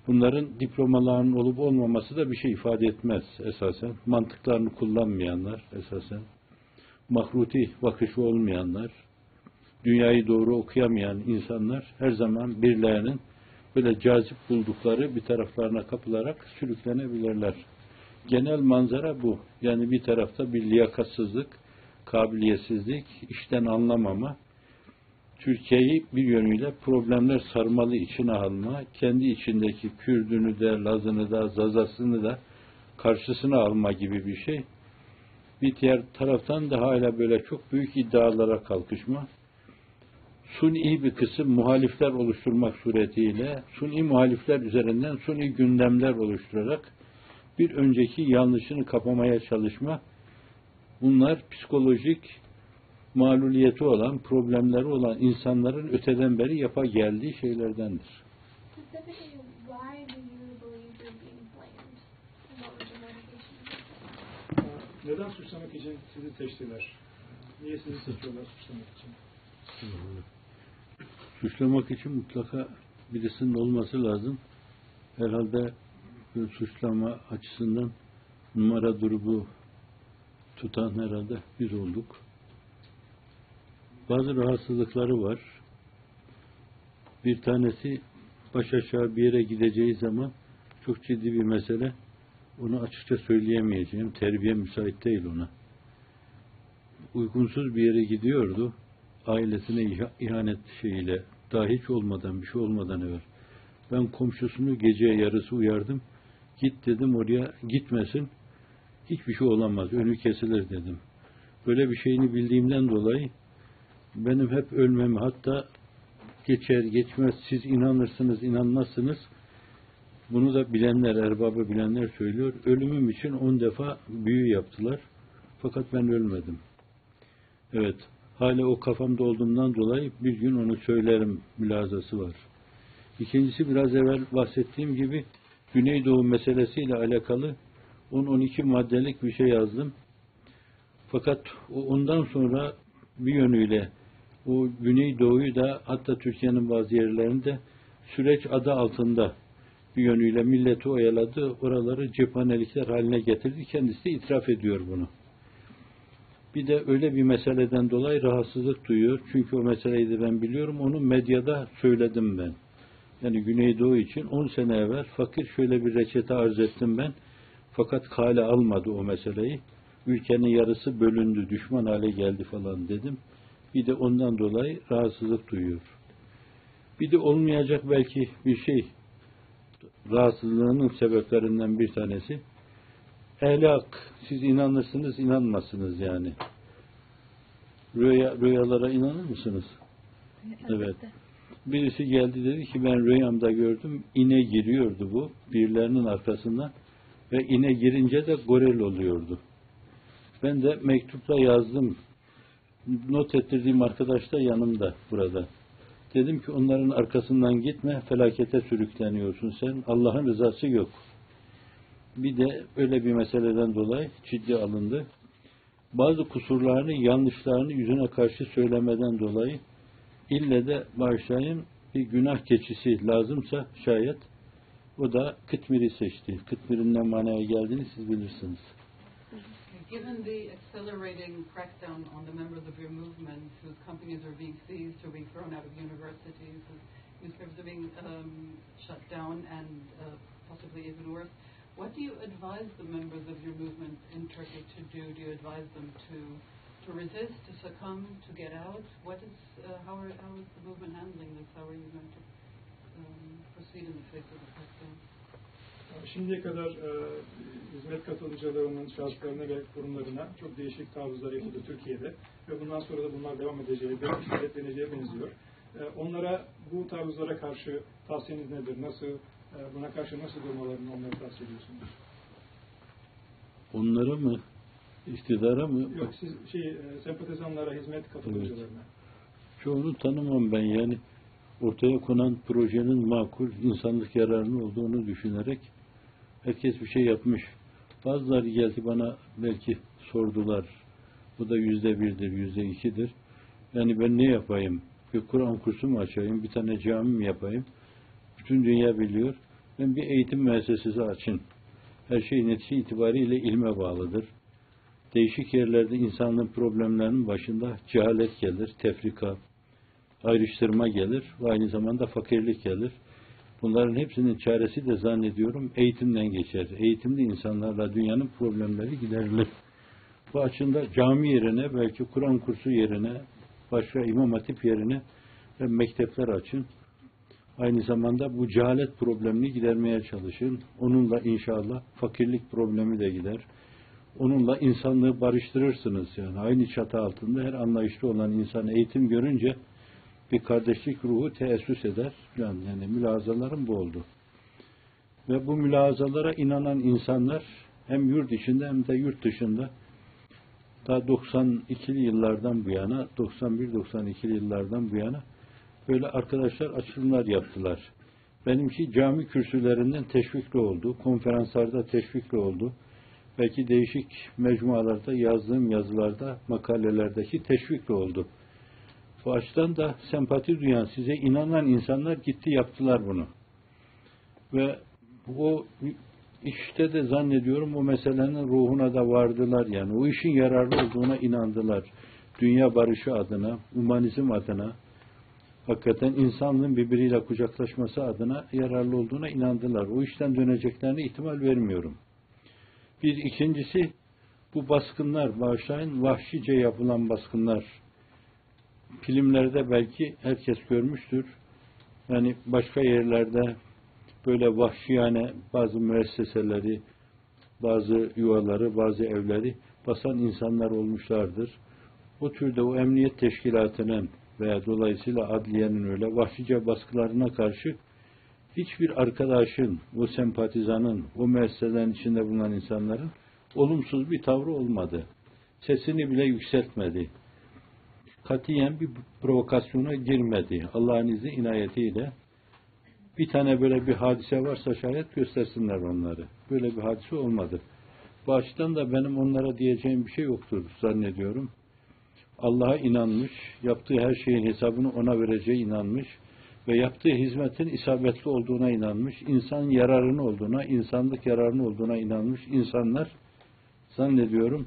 Bunların diplomalarının olup olmaması da bir şey ifade etmez esasen. Mantıklarını kullanmayanlar esasen. Mahruti bakışı olmayanlar, dünyayı doğru okuyamayan insanlar her zaman birilerinin böyle cazip buldukları bir taraflarına kapılarak sürüklenebilirler. Genel manzara bu. Yani bir tarafta bir liyakatsızlık, kabiliyetsizlik, işten anlamama, Türkiye'yi bir yönüyle problemler sarmalı içine alma, kendi içindeki Kürdünü de, Lazını da, Zazasını da karşısına alma gibi bir şey. Bir diğer taraftan da hala böyle çok büyük iddialara kalkışma. Suni bir kısım muhalifler oluşturmak suretiyle, suni muhalifler üzerinden suni gündemler oluşturarak bir önceki yanlışını kapamaya çalışma. Bunlar psikolojik mağluliyeti olan, problemleri olan insanların öteden beri yapa geldiği şeylerdendir. Neden suçlamak için sizi seçtiler? Niye sizi seçiyorlar suçlamak için? Suçlamak için mutlaka birisinin olması lazım. Herhalde suçlama açısından numara durumu tutan herhalde biz olduk. Bazı rahatsızlıkları var. Bir tanesi baş aşağı bir yere gideceği zaman çok ciddi bir mesele. Onu açıkça söyleyemeyeceğim. Terbiye müsait değil ona. Uygunsuz bir yere gidiyordu. Ailesine iha- ihanet şeyiyle daha hiç olmadan bir şey olmadan evvel. Ben komşusunu gece yarısı uyardım. Git dedim oraya gitmesin. Hiçbir şey olamaz. Önü kesilir dedim. Böyle bir şeyini bildiğimden dolayı benim hep ölmemi hatta geçer geçmez siz inanırsınız inanmazsınız bunu da bilenler erbabı bilenler söylüyor ölümüm için on defa büyü yaptılar fakat ben ölmedim evet hala o kafamda olduğundan dolayı bir gün onu söylerim mülazası var İkincisi biraz evvel bahsettiğim gibi Güneydoğu meselesiyle alakalı 10-12 maddelik bir şey yazdım. Fakat ondan sonra bir yönüyle o Güneydoğu'yu da hatta Türkiye'nin bazı yerlerinde süreç adı altında bir yönüyle milleti oyaladı. Oraları cephanelikler haline getirdi. Kendisi de itiraf ediyor bunu. Bir de öyle bir meseleden dolayı rahatsızlık duyuyor. Çünkü o meseleyi de ben biliyorum. Onu medyada söyledim ben. Yani Güneydoğu için 10 sene evvel fakir şöyle bir reçete arz ettim ben. Fakat kale almadı o meseleyi. Ülkenin yarısı bölündü, düşman hale geldi falan dedim. Bir de ondan dolayı rahatsızlık duyuyor. Bir de olmayacak belki bir şey rahatsızlığının sebeplerinden bir tanesi ehli hak. Siz inanırsınız, inanmazsınız yani. Rüya, rüyalara inanır mısınız? Evet. Birisi geldi dedi ki ben rüyamda gördüm. ine giriyordu bu birilerinin arkasından ve ine girince de goril oluyordu. Ben de mektupla yazdım. Not ettirdiğim arkadaş da yanımda burada. Dedim ki onların arkasından gitme, felakete sürükleniyorsun sen. Allah'ın rızası yok. Bir de öyle bir meseleden dolayı ciddi alındı. Bazı kusurlarını, yanlışlarını yüzüne karşı söylemeden dolayı ille de bağışlayın bir günah keçisi lazımsa şayet o da Kıtmir'i seçti. Kıtmir'in ne manaya geldiğini siz bilirsiniz. Given the accelerating crackdown on the members of your movement whose companies are being seized, who are being thrown out of universities, whose newspapers are being um, shut down, and uh, possibly even worse, what do you advise the members of your movement in Turkey to do? Do you advise them to to resist, to succumb, to get out? What is uh, how, are, how is the movement handling this? How are you going to Şimdiye kadar e, hizmet katılıcılarının şahıslarına ve kurumlarına çok değişik taarruzlar yapıldı Türkiye'de ve bundan sonra da bunlar devam edeceği, belki şiddetleneceğe benziyor. E, onlara bu taarruzlara karşı tavsiyeniz nedir? Nasıl e, buna karşı nasıl durmalarını onları tavsiye ediyorsunuz? Onlara mı, iktidara mı? Yok siz şey, e, sempatizanlara, hizmet katılımcılarına. Çoğunu tanımam ben yani. Ortaya konan projenin makul, insanlık yararını olduğunu düşünerek herkes bir şey yapmış. Bazıları geldi bana belki sordular. Bu da yüzde birdir, yüzde ikidir. Yani ben ne yapayım? Bir Kur'an kursu mu açayım? Bir tane cami mi yapayım? Bütün dünya biliyor. Ben bir eğitim müessesesi açın. Her şey netice itibariyle ilme bağlıdır. Değişik yerlerde insanlığın problemlerinin başında cehalet gelir, tefrika, ayrıştırma gelir ve aynı zamanda fakirlik gelir. Bunların hepsinin çaresi de zannediyorum eğitimden geçer. Eğitimli insanlarla dünyanın problemleri giderilir. Bu açında cami yerine, belki Kur'an kursu yerine, başka imam hatip yerine mektepler açın. Aynı zamanda bu cehalet problemini gidermeye çalışın. Onunla inşallah fakirlik problemi de gider. Onunla insanlığı barıştırırsınız yani. Aynı çatı altında her anlayışlı olan insan eğitim görünce bir kardeşlik ruhu teessüs eder. Yani, yani mülazalarım bu oldu. Ve bu mülazalara inanan insanlar hem yurt içinde hem de yurt dışında daha 92'li yıllardan bu yana, 91-92'li yıllardan bu yana böyle arkadaşlar açılımlar yaptılar. Benimki cami kürsülerinden teşvikli oldu, konferanslarda teşvikli oldu. Belki değişik mecmualarda yazdığım yazılarda, makalelerdeki teşvikli oldu. Bu açıdan da sempati duyan, size inanan insanlar gitti yaptılar bunu. Ve o işte de zannediyorum o meselenin ruhuna da vardılar yani. O işin yararlı olduğuna inandılar. Dünya barışı adına, humanizm adına, hakikaten insanlığın birbiriyle kucaklaşması adına yararlı olduğuna inandılar. O işten döneceklerine ihtimal vermiyorum. Bir ikincisi bu baskınlar, bağışlayın, vahşice yapılan baskınlar. Filmlerde belki herkes görmüştür. Yani başka yerlerde böyle vahşiyane bazı müesseseleri, bazı yuvaları, bazı evleri basan insanlar olmuşlardır. O türde o emniyet teşkilatının veya dolayısıyla adliyenin öyle vahşice baskılarına karşı hiçbir arkadaşın, o sempatizanın, o müesseselerin içinde bulunan insanların olumsuz bir tavrı olmadı. Sesini bile yükseltmedi. Katiyen bir provokasyona girmedi. Allah'ın izni inayetiyle. Bir tane böyle bir hadise varsa şayet göstersinler onları. Böyle bir hadise olmadı. Bu açıdan da benim onlara diyeceğim bir şey yoktur zannediyorum. Allah'a inanmış, yaptığı her şeyin hesabını ona vereceği inanmış ve yaptığı hizmetin isabetli olduğuna inanmış, insan yararını olduğuna, insanlık yararını olduğuna inanmış insanlar zannediyorum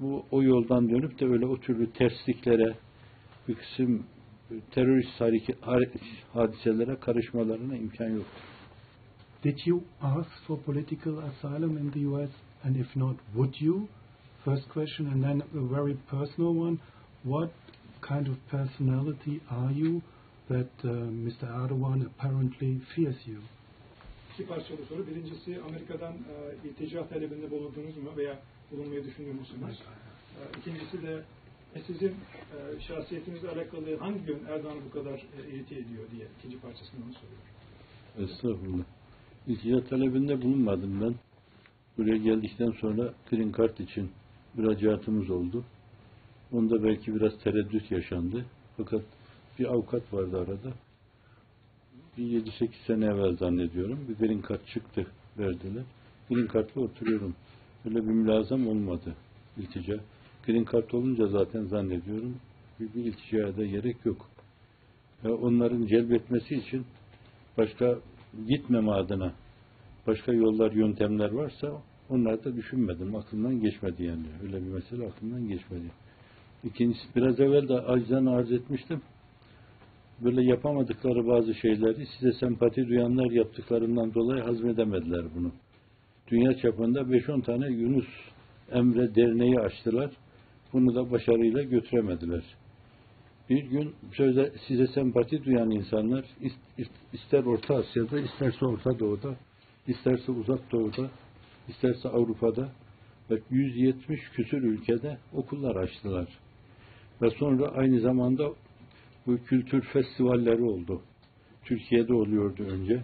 bu o yoldan dönüp de öyle o türlü tersliklere bir kısım terörist hadiselere karışmalarına imkan yok. Did you ask for political asylum in the US? And if not, would you? First question, and then a very personal one. What kind of personality are you that uh, Mr. Erdogan apparently fears you? İki parçalı soru. Birincisi Amerika'dan e, iltica talebinde bulundunuz mu veya bulunmayı düşünüyor musunuz? E, ikincisi de e, sizin e, şahsiyetinizle alakalı hangi yön Erdoğan'ı bu kadar e, irite ediyor diye ikinci parçasını onu soruyor. Estağfurullah. İltica talebinde bulunmadım ben. Buraya geldikten sonra green card için müracaatımız oldu. Onda belki biraz tereddüt yaşandı. Fakat bir avukat vardı arada. Bir 7-8 sene evvel zannediyorum. Bir green card çıktı verdiler. Green card'la oturuyorum. Öyle bir mülazam olmadı iltica. Green card olunca zaten zannediyorum bir, bir ilticaya da gerek yok. Ve onların celbetmesi için başka gitmeme adına başka yollar, yöntemler varsa onları da düşünmedim. Aklımdan geçmedi yani. Öyle bir mesele aklımdan geçmedi. İkincisi, biraz evvel de acizden arz etmiştim. Böyle yapamadıkları bazı şeyleri size sempati duyanlar yaptıklarından dolayı hazmedemediler bunu. Dünya çapında 5-10 tane Yunus Emre Derneği açtılar. Bunu da başarıyla götüremediler. Bir gün sözde size sempati duyan insanlar ister Orta Asya'da, isterse Orta Doğu'da, isterse Uzak Doğu'da, isterse Avrupa'da ve 170 küsür ülkede okullar açtılar. Ve sonra aynı zamanda bu kültür festivalleri oldu. Türkiye'de oluyordu önce.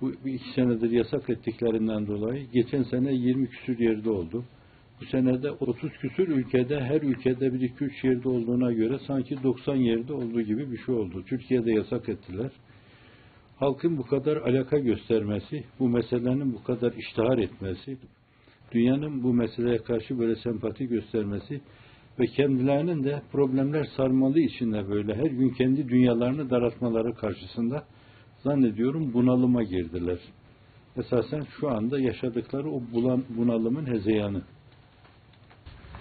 Bu bir iki senedir yasak ettiklerinden dolayı geçen sene 20 küsür yerde oldu. Bu senede 30 küsür ülkede her ülkede bir iki üç yerde olduğuna göre sanki 90 yerde olduğu gibi bir şey oldu. Türkiye'de yasak ettiler. Halkın bu kadar alaka göstermesi, bu meselenin bu kadar iştihar etmesi, dünyanın bu meseleye karşı böyle sempati göstermesi ve kendilerinin de problemler sarmalı içinde böyle her gün kendi dünyalarını daraltmaları karşısında zannediyorum bunalıma girdiler. Esasen şu anda yaşadıkları o bulan, bunalımın hezeyanı.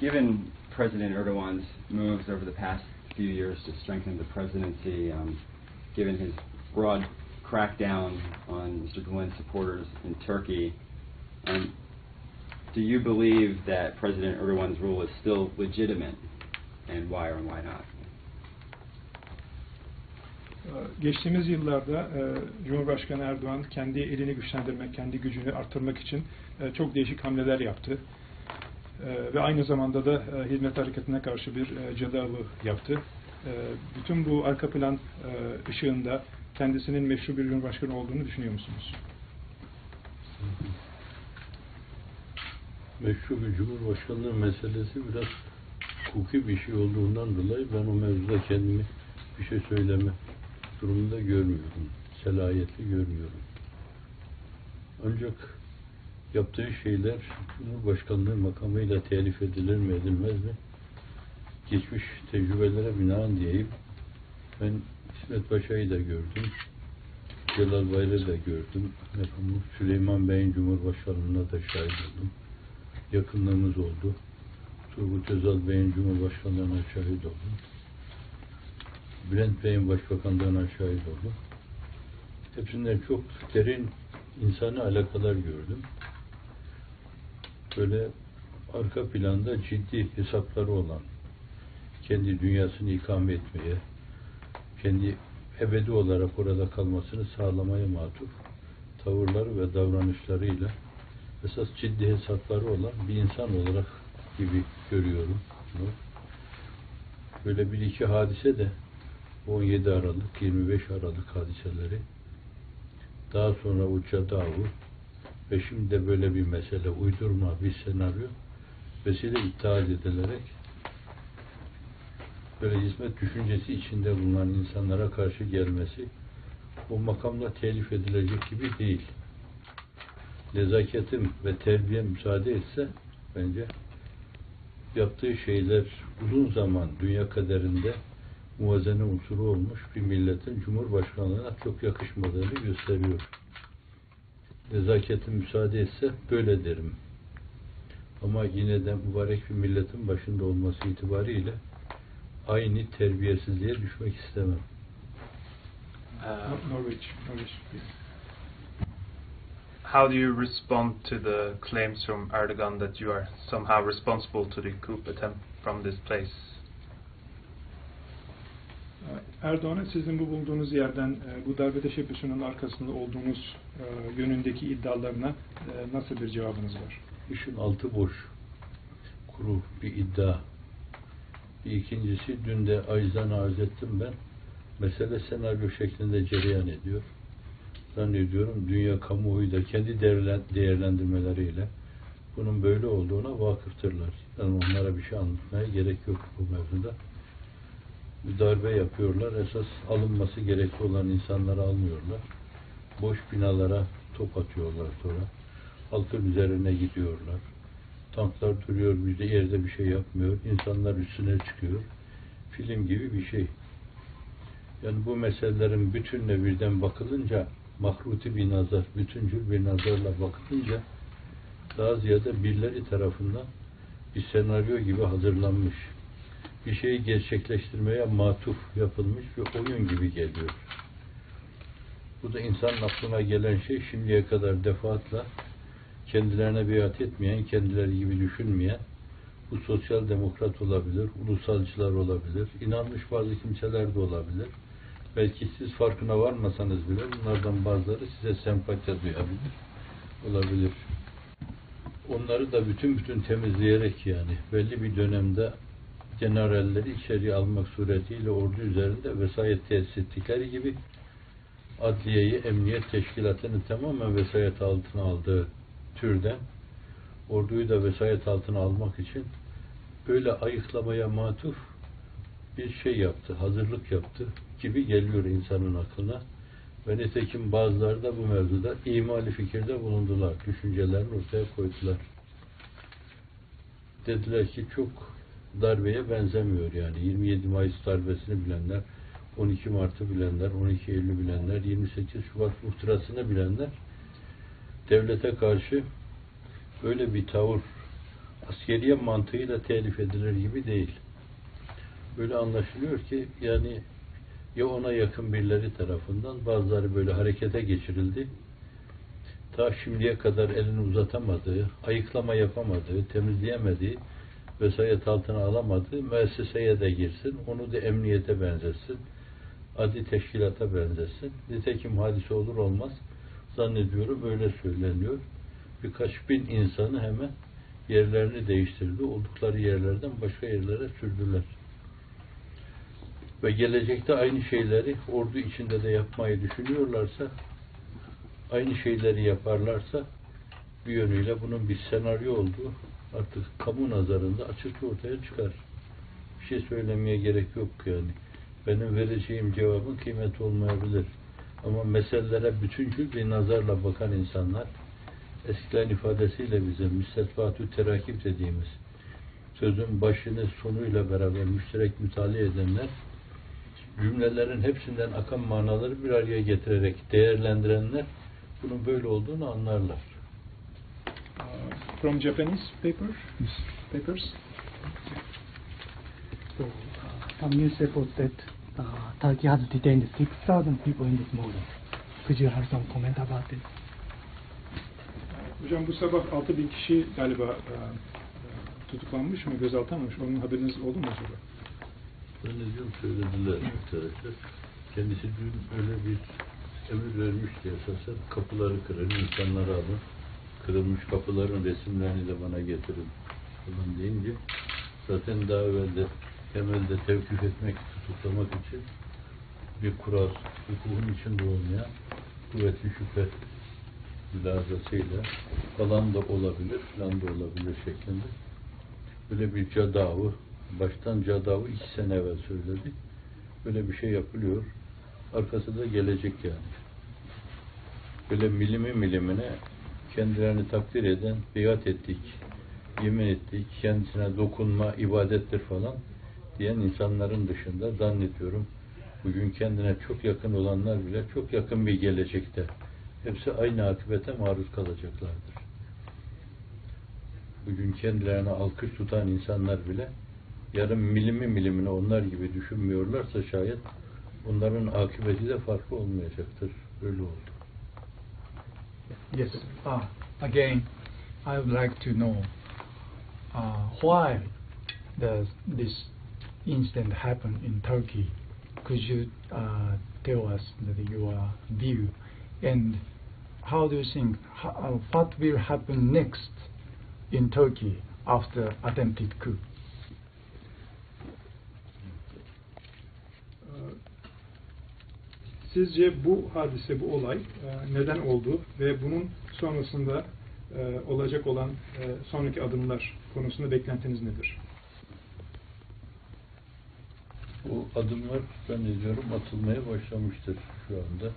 Given President Erdogan's moves over the past few years to strengthen the presidency, um, given his broad crackdown on Mr. Gulen's supporters in Turkey, um, do you believe that President Erdogan's rule is still legitimate, and why or why not? Geçtiğimiz yıllarda e, Cumhurbaşkanı Erdoğan kendi elini güçlendirmek, kendi gücünü arttırmak için e, çok değişik hamleler yaptı. E, Ve aynı zamanda da hizmet hareketine karşı bir e, cadı avı yaptı. Bütün bu arka plan ışığında kendisinin meşru bir Cumhurbaşkanı olduğunu düşünüyor musunuz? meşru bir cumhurbaşkanlığı meselesi biraz hukuki bir şey olduğundan dolayı ben o mevzuda kendimi bir şey söyleme durumunda görmüyorum. Selayetli görmüyorum. Ancak yaptığı şeyler Cumhurbaşkanlığı makamıyla telif edilir mi edilmez mi? Geçmiş tecrübelere binaen diyeyim. Ben İsmet Paşa'yı da gördüm. Celal Bayır'ı da gördüm. Efendim, Süleyman Bey'in Cumhurbaşkanlığına da şahit oldum yakınlığımız oldu. Turgut Özal Bey'in Cumhurbaşkanlığına şahit oldum. Bülent Bey'in Başbakanlığına şahit oldum. Hepsinden çok derin insani alakalar gördüm. Böyle arka planda ciddi hesapları olan, kendi dünyasını ikame etmeye, kendi ebedi olarak orada kalmasını sağlamaya matuf tavırları ve davranışlarıyla esas ciddi hesapları olan bir insan olarak gibi görüyorum. Böyle bir iki hadise de 17 Aralık, 25 Aralık hadiseleri. Daha sonra uça davu ve şimdi de böyle bir mesele uydurma bir senaryo. Vesile iptal edilerek böyle hizmet düşüncesi içinde bulunan insanlara karşı gelmesi o makamla telif edilecek gibi değil. Nezaketim ve terbiye müsaade etse bence yaptığı şeyler uzun zaman dünya kaderinde muvazene unsuru olmuş bir milletin Cumhurbaşkanlığına çok yakışmadığını gösteriyor. Nezaketim müsaade etse böyle derim. Ama yine de mübarek bir milletin başında olması itibariyle aynı terbiyesizliğe düşmek istemem. Nor- Norveç, Norveç. how do you respond to the claims from Erdogan that you are somehow responsible to the coup attempt from this place? Erdoğan'a sizin bu bulunduğunuz yerden e, bu darbe teşebbüsünün arkasında olduğunuz e, yönündeki iddialarına e, nasıl bir cevabınız var? İşin altı boş. Kuru bir iddia. Bir ikincisi dün de Ayzan arz ettim ben. Mesele senaryo şeklinde cereyan ediyor. Zannediyorum dünya kamuoyu da kendi değerlen- değerlendirmeleriyle bunun böyle olduğuna vakıftırlar. Yani onlara bir şey anlatmaya gerek yok bu mevzuda. Bir darbe yapıyorlar. Esas alınması gerekli olan insanları almıyorlar. Boş binalara top atıyorlar sonra. Halkın üzerine gidiyorlar. Tanklar duruyor, bizde yerde bir şey yapmıyor. İnsanlar üstüne çıkıyor. Film gibi bir şey. Yani bu meselelerin bütününe birden bakılınca mahruti bir nazar, bütüncül bir nazarla bakılınca daha ziyade birileri tarafından bir senaryo gibi hazırlanmış. Bir şeyi gerçekleştirmeye matuf yapılmış bir oyun gibi geliyor. Bu da insanın aklına gelen şey şimdiye kadar defaatla kendilerine biat etmeyen, kendileri gibi düşünmeyen, bu sosyal demokrat olabilir, ulusalcılar olabilir, inanmış bazı kimseler de olabilir. Belki siz farkına varmasanız bile bunlardan bazıları size sempati duyabilir, olabilir. Onları da bütün bütün temizleyerek yani belli bir dönemde generalleri içeriye almak suretiyle ordu üzerinde vesayet tesis ettikleri gibi adliyeyi, emniyet teşkilatını tamamen vesayet altına aldığı türden orduyu da vesayet altına almak için böyle ayıklamaya matuf bir şey yaptı, hazırlık yaptı gibi geliyor insanın aklına. Ve nitekim bazıları da bu mevzuda imali fikirde bulundular. Düşüncelerini ortaya koydular. Dediler ki çok darbeye benzemiyor yani. 27 Mayıs darbesini bilenler, 12 Mart'ı bilenler, 12 Eylül bilenler, 28 Şubat muhtırasını bilenler devlete karşı böyle bir tavır askeriye mantığıyla telif edilir gibi değil. Böyle anlaşılıyor ki yani ya ona yakın birileri tarafından bazıları böyle harekete geçirildi. Ta şimdiye kadar elini uzatamadığı, ayıklama yapamadığı, temizleyemediği, vesayet altına alamadığı müesseseye de girsin, onu da emniyete benzetsin, adi teşkilata benzetsin. Nitekim hadise olur olmaz zannediyorum öyle söyleniyor. Birkaç bin insanı hemen yerlerini değiştirdi. Oldukları yerlerden başka yerlere sürdüler. Ve gelecekte aynı şeyleri ordu içinde de yapmayı düşünüyorlarsa aynı şeyleri yaparlarsa bir yönüyle bunun bir senaryo olduğu artık kamu nazarında açıkça ortaya çıkar. Bir şey söylemeye gerek yok yani. Benim vereceğim cevabın kıymeti olmayabilir. Ama meselelere bütüncül bir nazarla bakan insanlar eskilerin ifadesiyle bize müstetfatü terakip dediğimiz sözün başını sonuyla beraber müşterek mütalaa edenler cümlelerin hepsinden akan manaları bir araya getirerek değerlendirenler bunun böyle olduğunu anlarlar. From Japanese paper, papers. So, uh, some news reports that uh, Turkey has detained 6,000 people in this morning. Could you have some comment about it? Hocam bu sabah 6000 kişi galiba e, e, tutuklanmış mı, gözaltına alınmış? Onun haberiniz oldu mu acaba? Zannediyorum söylediler arkadaşlar. Kendisi dün öyle bir emir vermişti esasen. Kapıları kırın, insanları alın. Kırılmış kapıların resimlerini de bana getirin falan deyince zaten daha evvel de temelde tevkif etmek, tutuklamak için bir kural, hukukun içinde olmayan kuvvetli şüphe mülazasıyla falan da olabilir, falan da olabilir şeklinde. Böyle bir cadavı, baştan cadavı iki sene evvel söyledik. Böyle bir şey yapılıyor. Arkası da gelecek yani. Böyle milimi milimine kendilerini takdir eden, biat ettik, yemin ettik, kendisine dokunma ibadettir falan diyen insanların dışında zannediyorum bugün kendine çok yakın olanlar bile çok yakın bir gelecekte hepsi aynı akıbete maruz kalacaklardır. Bugün kendilerine alkış tutan insanlar bile yarın milimi milimine onlar gibi düşünmüyorlarsa şayet onların akıbeti de farklı olmayacaktır. Öyle oldu. Yes. Uh, again, I would like to know uh, why does this incident happen in Turkey? Could you uh, tell us your view and how do you think how, what will happen next in Turkey after attempted coup? Sizce bu hadise, bu olay e, neden oldu ve bunun sonrasında e, olacak olan e, sonraki adımlar konusunda beklentiniz nedir? Bu adımlar zannediyorum atılmaya başlamıştır şu anda.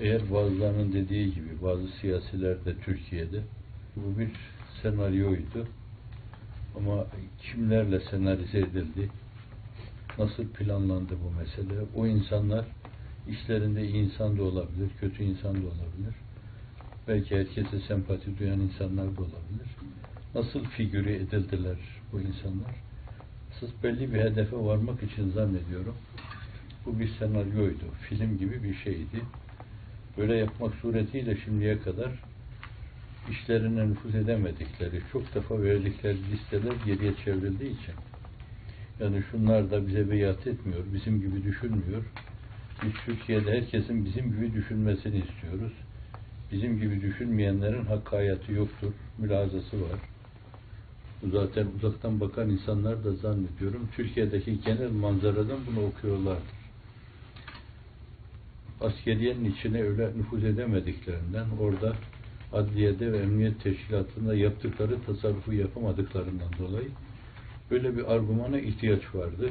Eğer bazılarının dediği gibi bazı siyasiler de Türkiye'de bu bir senaryoydu. Ama kimlerle senarize edildi? Nasıl planlandı bu mesele? O insanlar işlerinde iyi insan da olabilir, kötü insan da olabilir. Belki herkese sempati duyan insanlar da olabilir. Nasıl figüre edildiler bu insanlar? Sırf belli bir hedefe varmak için zannediyorum. Bu bir senaryoydu. Film gibi bir şeydi. Böyle yapmak suretiyle şimdiye kadar işlerine nüfuz edemedikleri, çok defa verdikleri listeler geriye çevrildiği için. Yani şunlar da bize beyat etmiyor, bizim gibi düşünmüyor. Biz Türkiye'de herkesin bizim gibi düşünmesini istiyoruz. Bizim gibi düşünmeyenlerin hak hayatı yoktur, mülazası var. Zaten uzaktan bakan insanlar da zannediyorum Türkiye'deki genel manzaradan bunu okuyorlardır. askeriyenin içine öyle nüfuz edemediklerinden orada adliyede ve emniyet teşkilatında yaptıkları tasarrufu yapamadıklarından dolayı böyle bir argümana ihtiyaç vardı.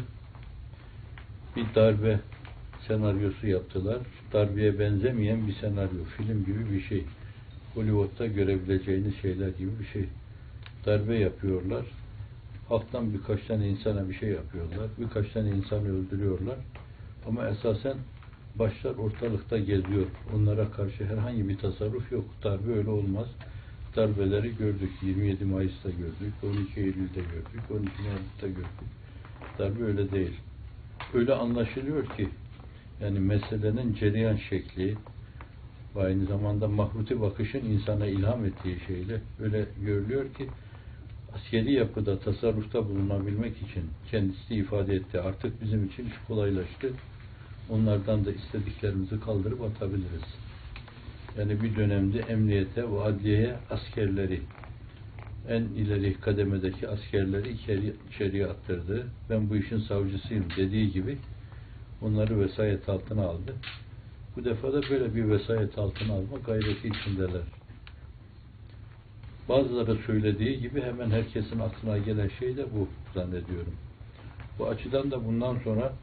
Bir darbe senaryosu yaptılar. Darbeye benzemeyen bir senaryo, film gibi bir şey. Hollywood'da görebileceğiniz şeyler gibi bir şey. Darbe yapıyorlar. Halktan birkaç tane insana bir şey yapıyorlar. Birkaç tane insanı öldürüyorlar. Ama esasen başlar ortalıkta geziyor. Onlara karşı herhangi bir tasarruf yok. Darbe öyle olmaz. Darbeleri gördük. 27 Mayıs'ta gördük. 12 Eylül'de gördük. 12 Mart'ta gördük. Darbe öyle değil. Öyle anlaşılıyor ki yani meselenin cereyan şekli ve aynı zamanda mahruti bakışın insana ilham ettiği şeyle öyle görülüyor ki askeri yapıda tasarrufta bulunabilmek için kendisi ifade etti. Artık bizim için iş kolaylaştı. Onlardan da istediklerimizi kaldırıp atabiliriz. Yani bir dönemde emniyete ve adliyeye askerleri en ileri kademedeki askerleri içeri, içeriye attırdı. Ben bu işin savcısıyım dediği gibi onları vesayet altına aldı. Bu defa da böyle bir vesayet altına alma gayreti içindeler. Bazıları söylediği gibi hemen herkesin aklına gelen şey de bu zannediyorum. Bu açıdan da bundan sonra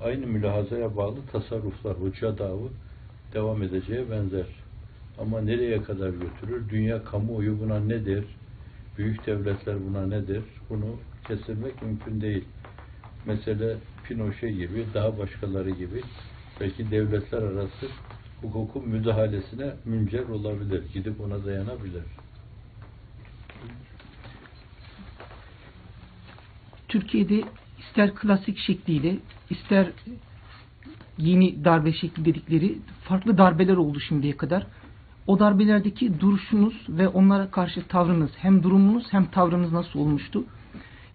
aynı mülahazaya bağlı tasarruflar, hoca davı devam edeceğe benzer. Ama nereye kadar götürür? Dünya kamuoyu buna ne der? Büyük devletler buna ne der? Bunu kestirmek mümkün değil. Mesele Pinochet gibi, daha başkaları gibi belki devletler arası hukukun müdahalesine müncer olabilir. Gidip ona dayanabilir. Türkiye'de ister klasik şekliyle ister yeni darbe şekli dedikleri farklı darbeler oldu şimdiye kadar. O darbelerdeki duruşunuz ve onlara karşı tavrınız hem durumunuz hem tavrınız nasıl olmuştu?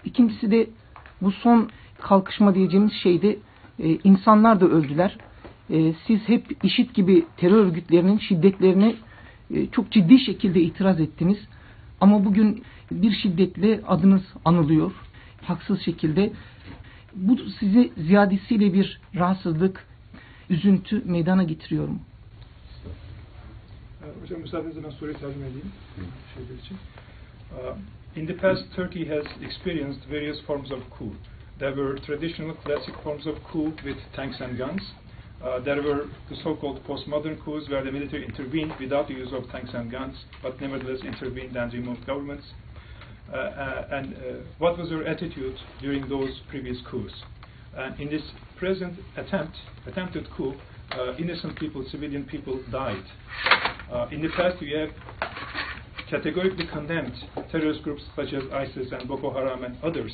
İkincisi de bu son kalkışma diyeceğimiz şeyde e, insanlar da öldüler. E, siz hep işit gibi terör örgütlerinin şiddetlerine e, çok ciddi şekilde itiraz ettiniz. Ama bugün bir şiddetle adınız anılıyor. Haksız şekilde. Bu size ziyadesiyle bir rahatsızlık, üzüntü meydana getiriyor mu? Hocam müsaadenizle ben soruyu tercüme edeyim. Şeyler için. Uh, in the past, Turkey has experienced various forms of coup. There were traditional classic forms of coup with tanks and guns. Uh, there were the so-called postmodern coups where the military intervened without the use of tanks and guns, but nevertheless intervened and removed governments. Uh, uh, and uh, what was your attitude during those previous coups? In this present attempt, attempted coup, uh, innocent people, civilian people died. Uh, in the past, we have categorically condemned terrorist groups such as ISIS and Boko Haram and others.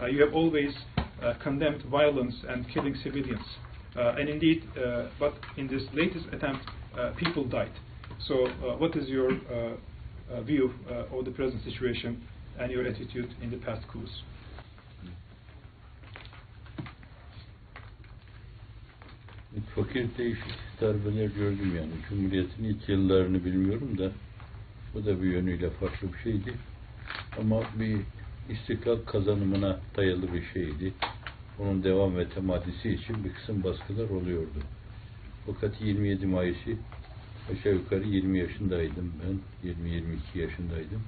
Uh, you have always uh, condemned violence and killing civilians. Uh, and indeed, but in this latest attempt, people died. So, what is your view of the present situation and your attitude in the past coups? Fakir değişik darbeler gördüm yani. Cumhuriyet'in ilk yıllarını bilmiyorum da bu da bir yönüyle farklı bir şeydi. Ama bir istiklal kazanımına dayalı bir şeydi. Onun devam ve temadisi için bir kısım baskılar oluyordu. Fakat 27 Mayıs'ı aşağı yukarı 20 yaşındaydım ben. 20-22 yaşındaydım.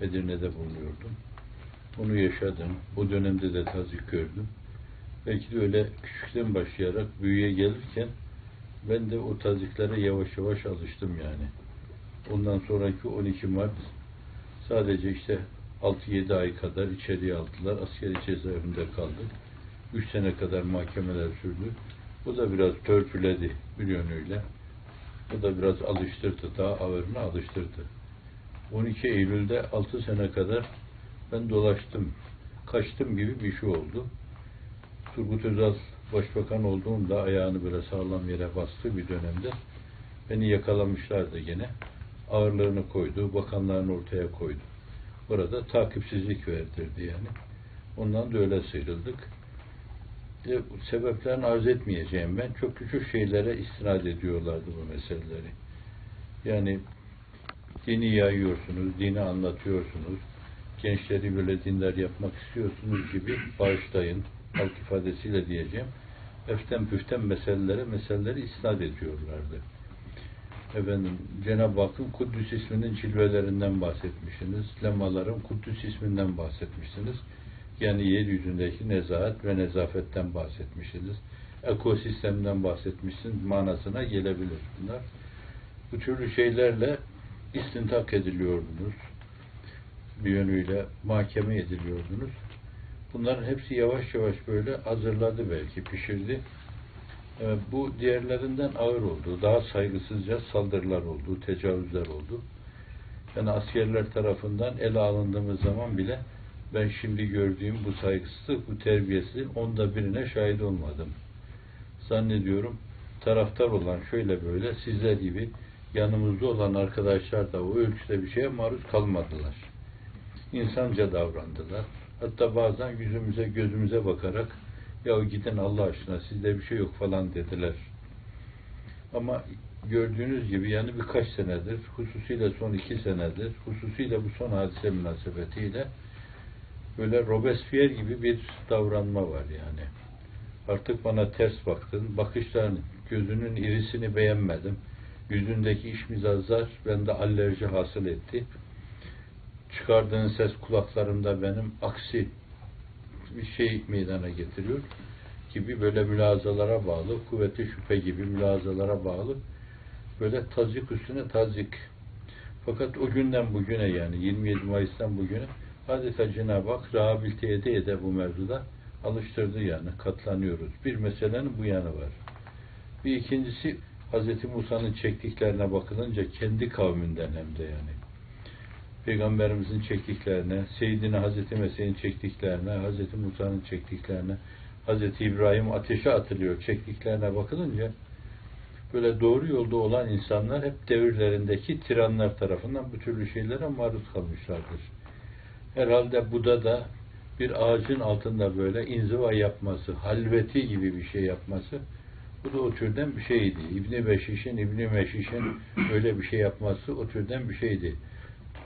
Edirne'de bulunuyordum. Onu yaşadım. O dönemde de tazik gördüm. Belki de öyle küçükten başlayarak büyüye gelirken ben de o taziklere yavaş yavaş alıştım yani. Ondan sonraki 12 Mart sadece işte 6-7 ay kadar içeriye aldılar. Askeri cezaevinde kaldık. 3 sene kadar mahkemeler sürdü. Bu da biraz törpüledi bir yönüyle. O da biraz alıştırdı. Daha ağırına alıştırdı. 12 Eylül'de 6 sene kadar ben dolaştım. Kaçtım gibi bir şey oldu. Turgut Özal başbakan olduğumda ayağını böyle sağlam yere bastı bir dönemde. Beni yakalamışlardı gene. Ağırlığını koydu, bakanlarını ortaya koydu. Burada takipsizlik verdirdi yani. Ondan da öyle sıyrıldık. E, sebeplerini arz etmeyeceğim ben. Çok küçük şeylere istinad ediyorlardı bu meseleleri. Yani dini yayıyorsunuz, dini anlatıyorsunuz, gençleri böyle dindar yapmak istiyorsunuz gibi bağışlayın, halk ifadesiyle diyeceğim. eften püften meselelere meseleleri isnat ediyorlardı. Efendim Cenab-ı Hakk'ın Kuddüs isminin cilvelerinden bahsetmişsiniz. Lemaların Kuddüs isminden bahsetmişsiniz. Yani yeryüzündeki nezahat ve nezafetten bahsetmişsiniz. Ekosistemden bahsetmişsiniz. Manasına gelebilir bunlar. Bu türlü şeylerle istintak ediliyordunuz. Bir yönüyle mahkeme ediliyordunuz. Bunların hepsi yavaş yavaş böyle hazırladı belki, pişirdi. Ee, bu diğerlerinden ağır oldu. Daha saygısızca saldırılar oldu, tecavüzler oldu. Yani askerler tarafından ele alındığımız zaman bile ben şimdi gördüğüm bu saygısızlık, bu terbiyesizlik onda birine şahit olmadım. Zannediyorum taraftar olan şöyle böyle sizler gibi yanımızda olan arkadaşlar da o ölçüde bir şeye maruz kalmadılar. İnsanca davrandılar. Hatta bazen yüzümüze gözümüze bakarak ya gidin Allah aşkına sizde bir şey yok falan dediler. Ama gördüğünüz gibi yani birkaç senedir, hususiyle son iki senedir, hususiyle bu son hadise münasebetiyle böyle Robespierre gibi bir davranma var yani. Artık bana ters baktın, bakışların, gözünün irisini beğenmedim. Yüzündeki iş mizazlar bende alerji hasıl etti. Çıkardığın ses kulaklarımda benim aksi bir şey meydana getiriyor gibi böyle mülazalara bağlı, kuvveti şüphe gibi mülazalara bağlı böyle tazik üstüne tazik. Fakat o günden bugüne yani 27 Mayıs'tan bugüne adeta Cenab-ı Hak rehabilite ede ede bu mevzuda alıştırdı yani katlanıyoruz. Bir meselenin bu yanı var. Bir ikincisi Hz. Musa'nın çektiklerine bakılınca kendi kavminden hem de yani. Peygamberimizin çektiklerine, Seyyidine Hazreti Mesih'in çektiklerine, Hazreti Musa'nın çektiklerine, Hazreti İbrahim ateşe atılıyor çektiklerine bakılınca böyle doğru yolda olan insanlar hep devirlerindeki tiranlar tarafından bu türlü şeylere maruz kalmışlardır. Herhalde Buda da bir ağacın altında böyle inziva yapması, halveti gibi bir şey yapması bu da o türden bir şeydi. İbni Beşiş'in, İbni Meşiş'in öyle bir şey yapması o türden bir şeydi.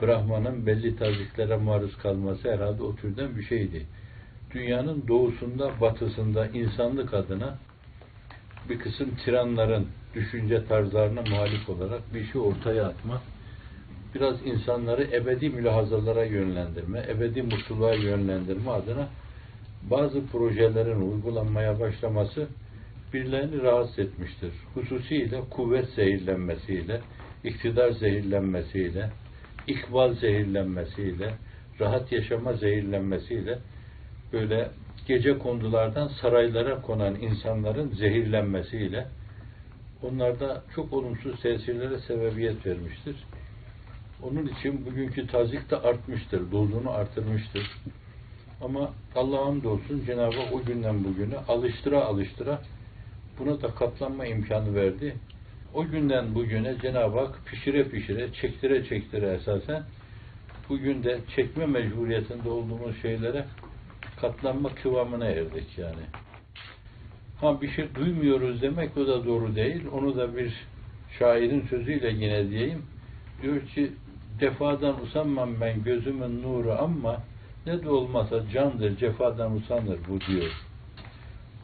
Brahman'ın belli taziklere maruz kalması herhalde o türden bir şeydi. Dünyanın doğusunda, batısında insanlık adına bir kısım tiranların düşünce tarzlarına muhalif olarak bir şey ortaya atma, biraz insanları ebedi mülahazalara yönlendirme, ebedi mutluluğa yönlendirme adına bazı projelerin uygulanmaya başlaması birilerini rahatsız etmiştir. Hususiyle kuvvet zehirlenmesiyle, iktidar zehirlenmesiyle, ikbal zehirlenmesiyle, rahat yaşama zehirlenmesiyle böyle gece kondulardan saraylara konan insanların zehirlenmesiyle onlarda çok olumsuz tesirlere sebebiyet vermiştir. Onun için bugünkü tazik de artmıştır, dozunu artırmıştır. Ama Allah'a hamdolsun Cenab-ı Hak o günden bugüne alıştıra alıştıra buna da katlanma imkanı verdi. O günden bugüne Cenab-ı Hak pişire pişire, çektire çektire esasen bugün de çekme mecburiyetinde olduğumuz şeylere katlanma kıvamına erdik yani. Ha bir şey duymuyoruz demek o da doğru değil. Onu da bir şairin sözüyle yine diyeyim. Diyor ki cefadan usanmam ben gözümün nuru ama ne de olmasa candır cefadan usanır bu diyor.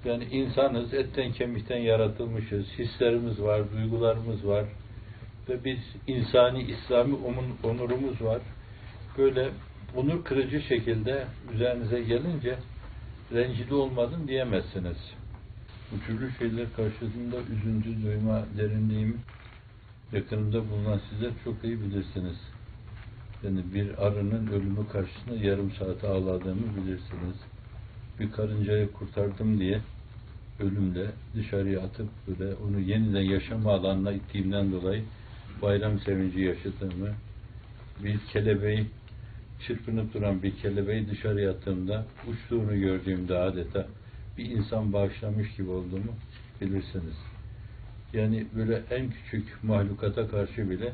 Yani insanız, etten kemikten yaratılmışız, hislerimiz var, duygularımız var ve biz insani, İslami onurumuz var. Böyle onur kırıcı şekilde üzerinize gelince rencide olmadım diyemezsiniz. Bu türlü şeyler karşısında üzüntü duyma derinliğimi yakınımda bulunan sizler çok iyi bilirsiniz. Yani bir arının ölümü karşısında yarım saat ağladığımı bilirsiniz. Bir karıncayı kurtardım diye ölümde dışarıya atıp böyle onu yeniden yaşama alanına ittiğimden dolayı bayram sevinci yaşadığımı, bir kelebeği çırpınıp duran bir kelebeği dışarıya attığımda uçtuğunu gördüğümde adeta bir insan bağışlamış gibi olduğumu bilirsiniz. Yani böyle en küçük mahlukata karşı bile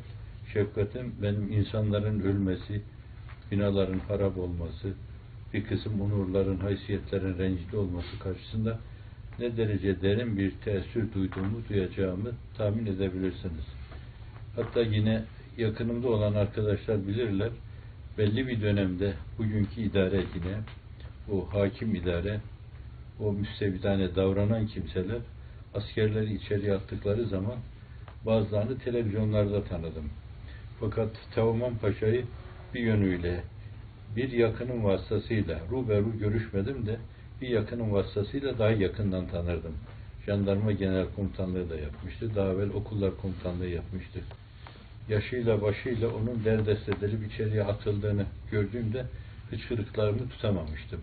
şefkatim benim insanların ölmesi, binaların harap olması, bir kısım onurların, haysiyetlerin rencide olması karşısında ne derece derin bir tesir duyduğumu, duyacağımı tahmin edebilirsiniz. Hatta yine yakınımda olan arkadaşlar bilirler, belli bir dönemde bugünkü idare yine, o hakim idare, o müstevdane davranan kimseler askerleri içeriye attıkları zaman bazılarını televizyonlarda tanıdım. Fakat Teoman Paşa'yı bir yönüyle bir yakının vasıtasıyla ruberu görüşmedim de bir yakının vasıtasıyla daha yakından tanırdım. Jandarma Genel Komutanlığı da yapmıştı. Daha evvel okullar komutanlığı yapmıştı. Yaşıyla başıyla onun derdest edilip içeriye atıldığını gördüğümde hıçkırıklarımı tutamamıştım.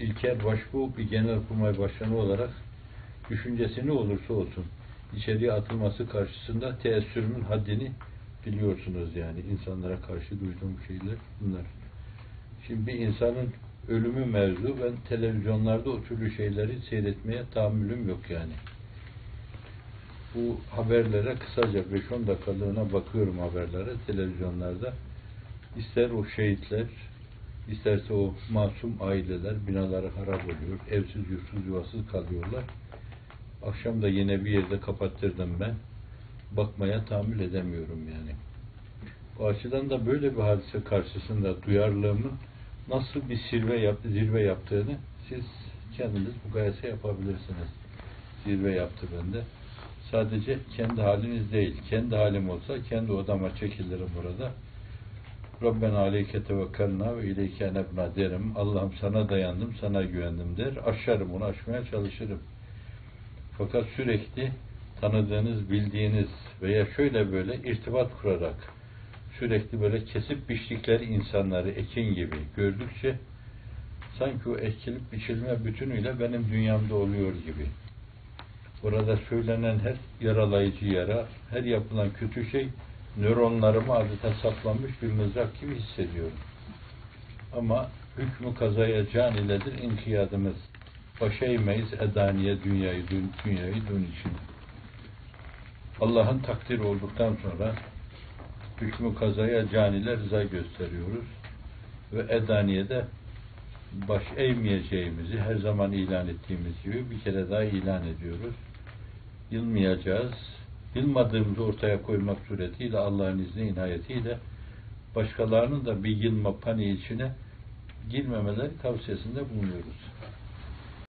İlker Başbuğ bir genelkurmay başkanı olarak düşüncesi ne olursa olsun içeriye atılması karşısında teessürümün haddini biliyorsunuz yani insanlara karşı duyduğum şeyler bunlar. Şimdi bir insanın ölümü mevzu ben televizyonlarda o türlü şeyleri seyretmeye tahammülüm yok yani. Bu haberlere kısaca 5-10 dakikalığına bakıyorum haberlere televizyonlarda. İster o şehitler, isterse o masum aileler binaları harap oluyor, evsiz yursuz yuvasız kalıyorlar. Akşam da yine bir yerde kapattırdım ben. Bakmaya tahammül edemiyorum yani. O açıdan da böyle bir hadise karşısında duyarlılığımın nasıl bir zirve, yap, zirve yaptığını siz kendiniz mukayese yapabilirsiniz. Zirve yaptı bende. Sadece kendi haliniz değil. Kendi halim olsa kendi odama çekilirim burada. Rabbena aleyke tevekkalna ve ileyke nebna derim. Allah'ım sana dayandım, sana güvendim der. Aşarım onu, aşmaya çalışırım. Fakat sürekli tanıdığınız, bildiğiniz veya şöyle böyle irtibat kurarak sürekli böyle kesip biçtikleri insanları ekin gibi gördükçe sanki o ekilip biçilme bütünüyle benim dünyamda oluyor gibi. Orada söylenen her yaralayıcı yara, her yapılan kötü şey nöronlarıma adeta saplanmış bir mızrak gibi hissediyorum. Ama hükmü kazaya can iledir inkiyadımız. Başa eğmeyiz edaniye dünyayı, dünyayı dün için. Allah'ın takdiri olduktan sonra hükmü kazaya caniler rıza gösteriyoruz. Ve Edaniye'de baş eğmeyeceğimizi her zaman ilan ettiğimiz gibi bir kere daha ilan ediyoruz. Yılmayacağız. Yılmadığımızı ortaya koymak suretiyle Allah'ın izni inayetiyle başkalarının da bir yılma paniği içine girmemeleri tavsiyesinde bulunuyoruz.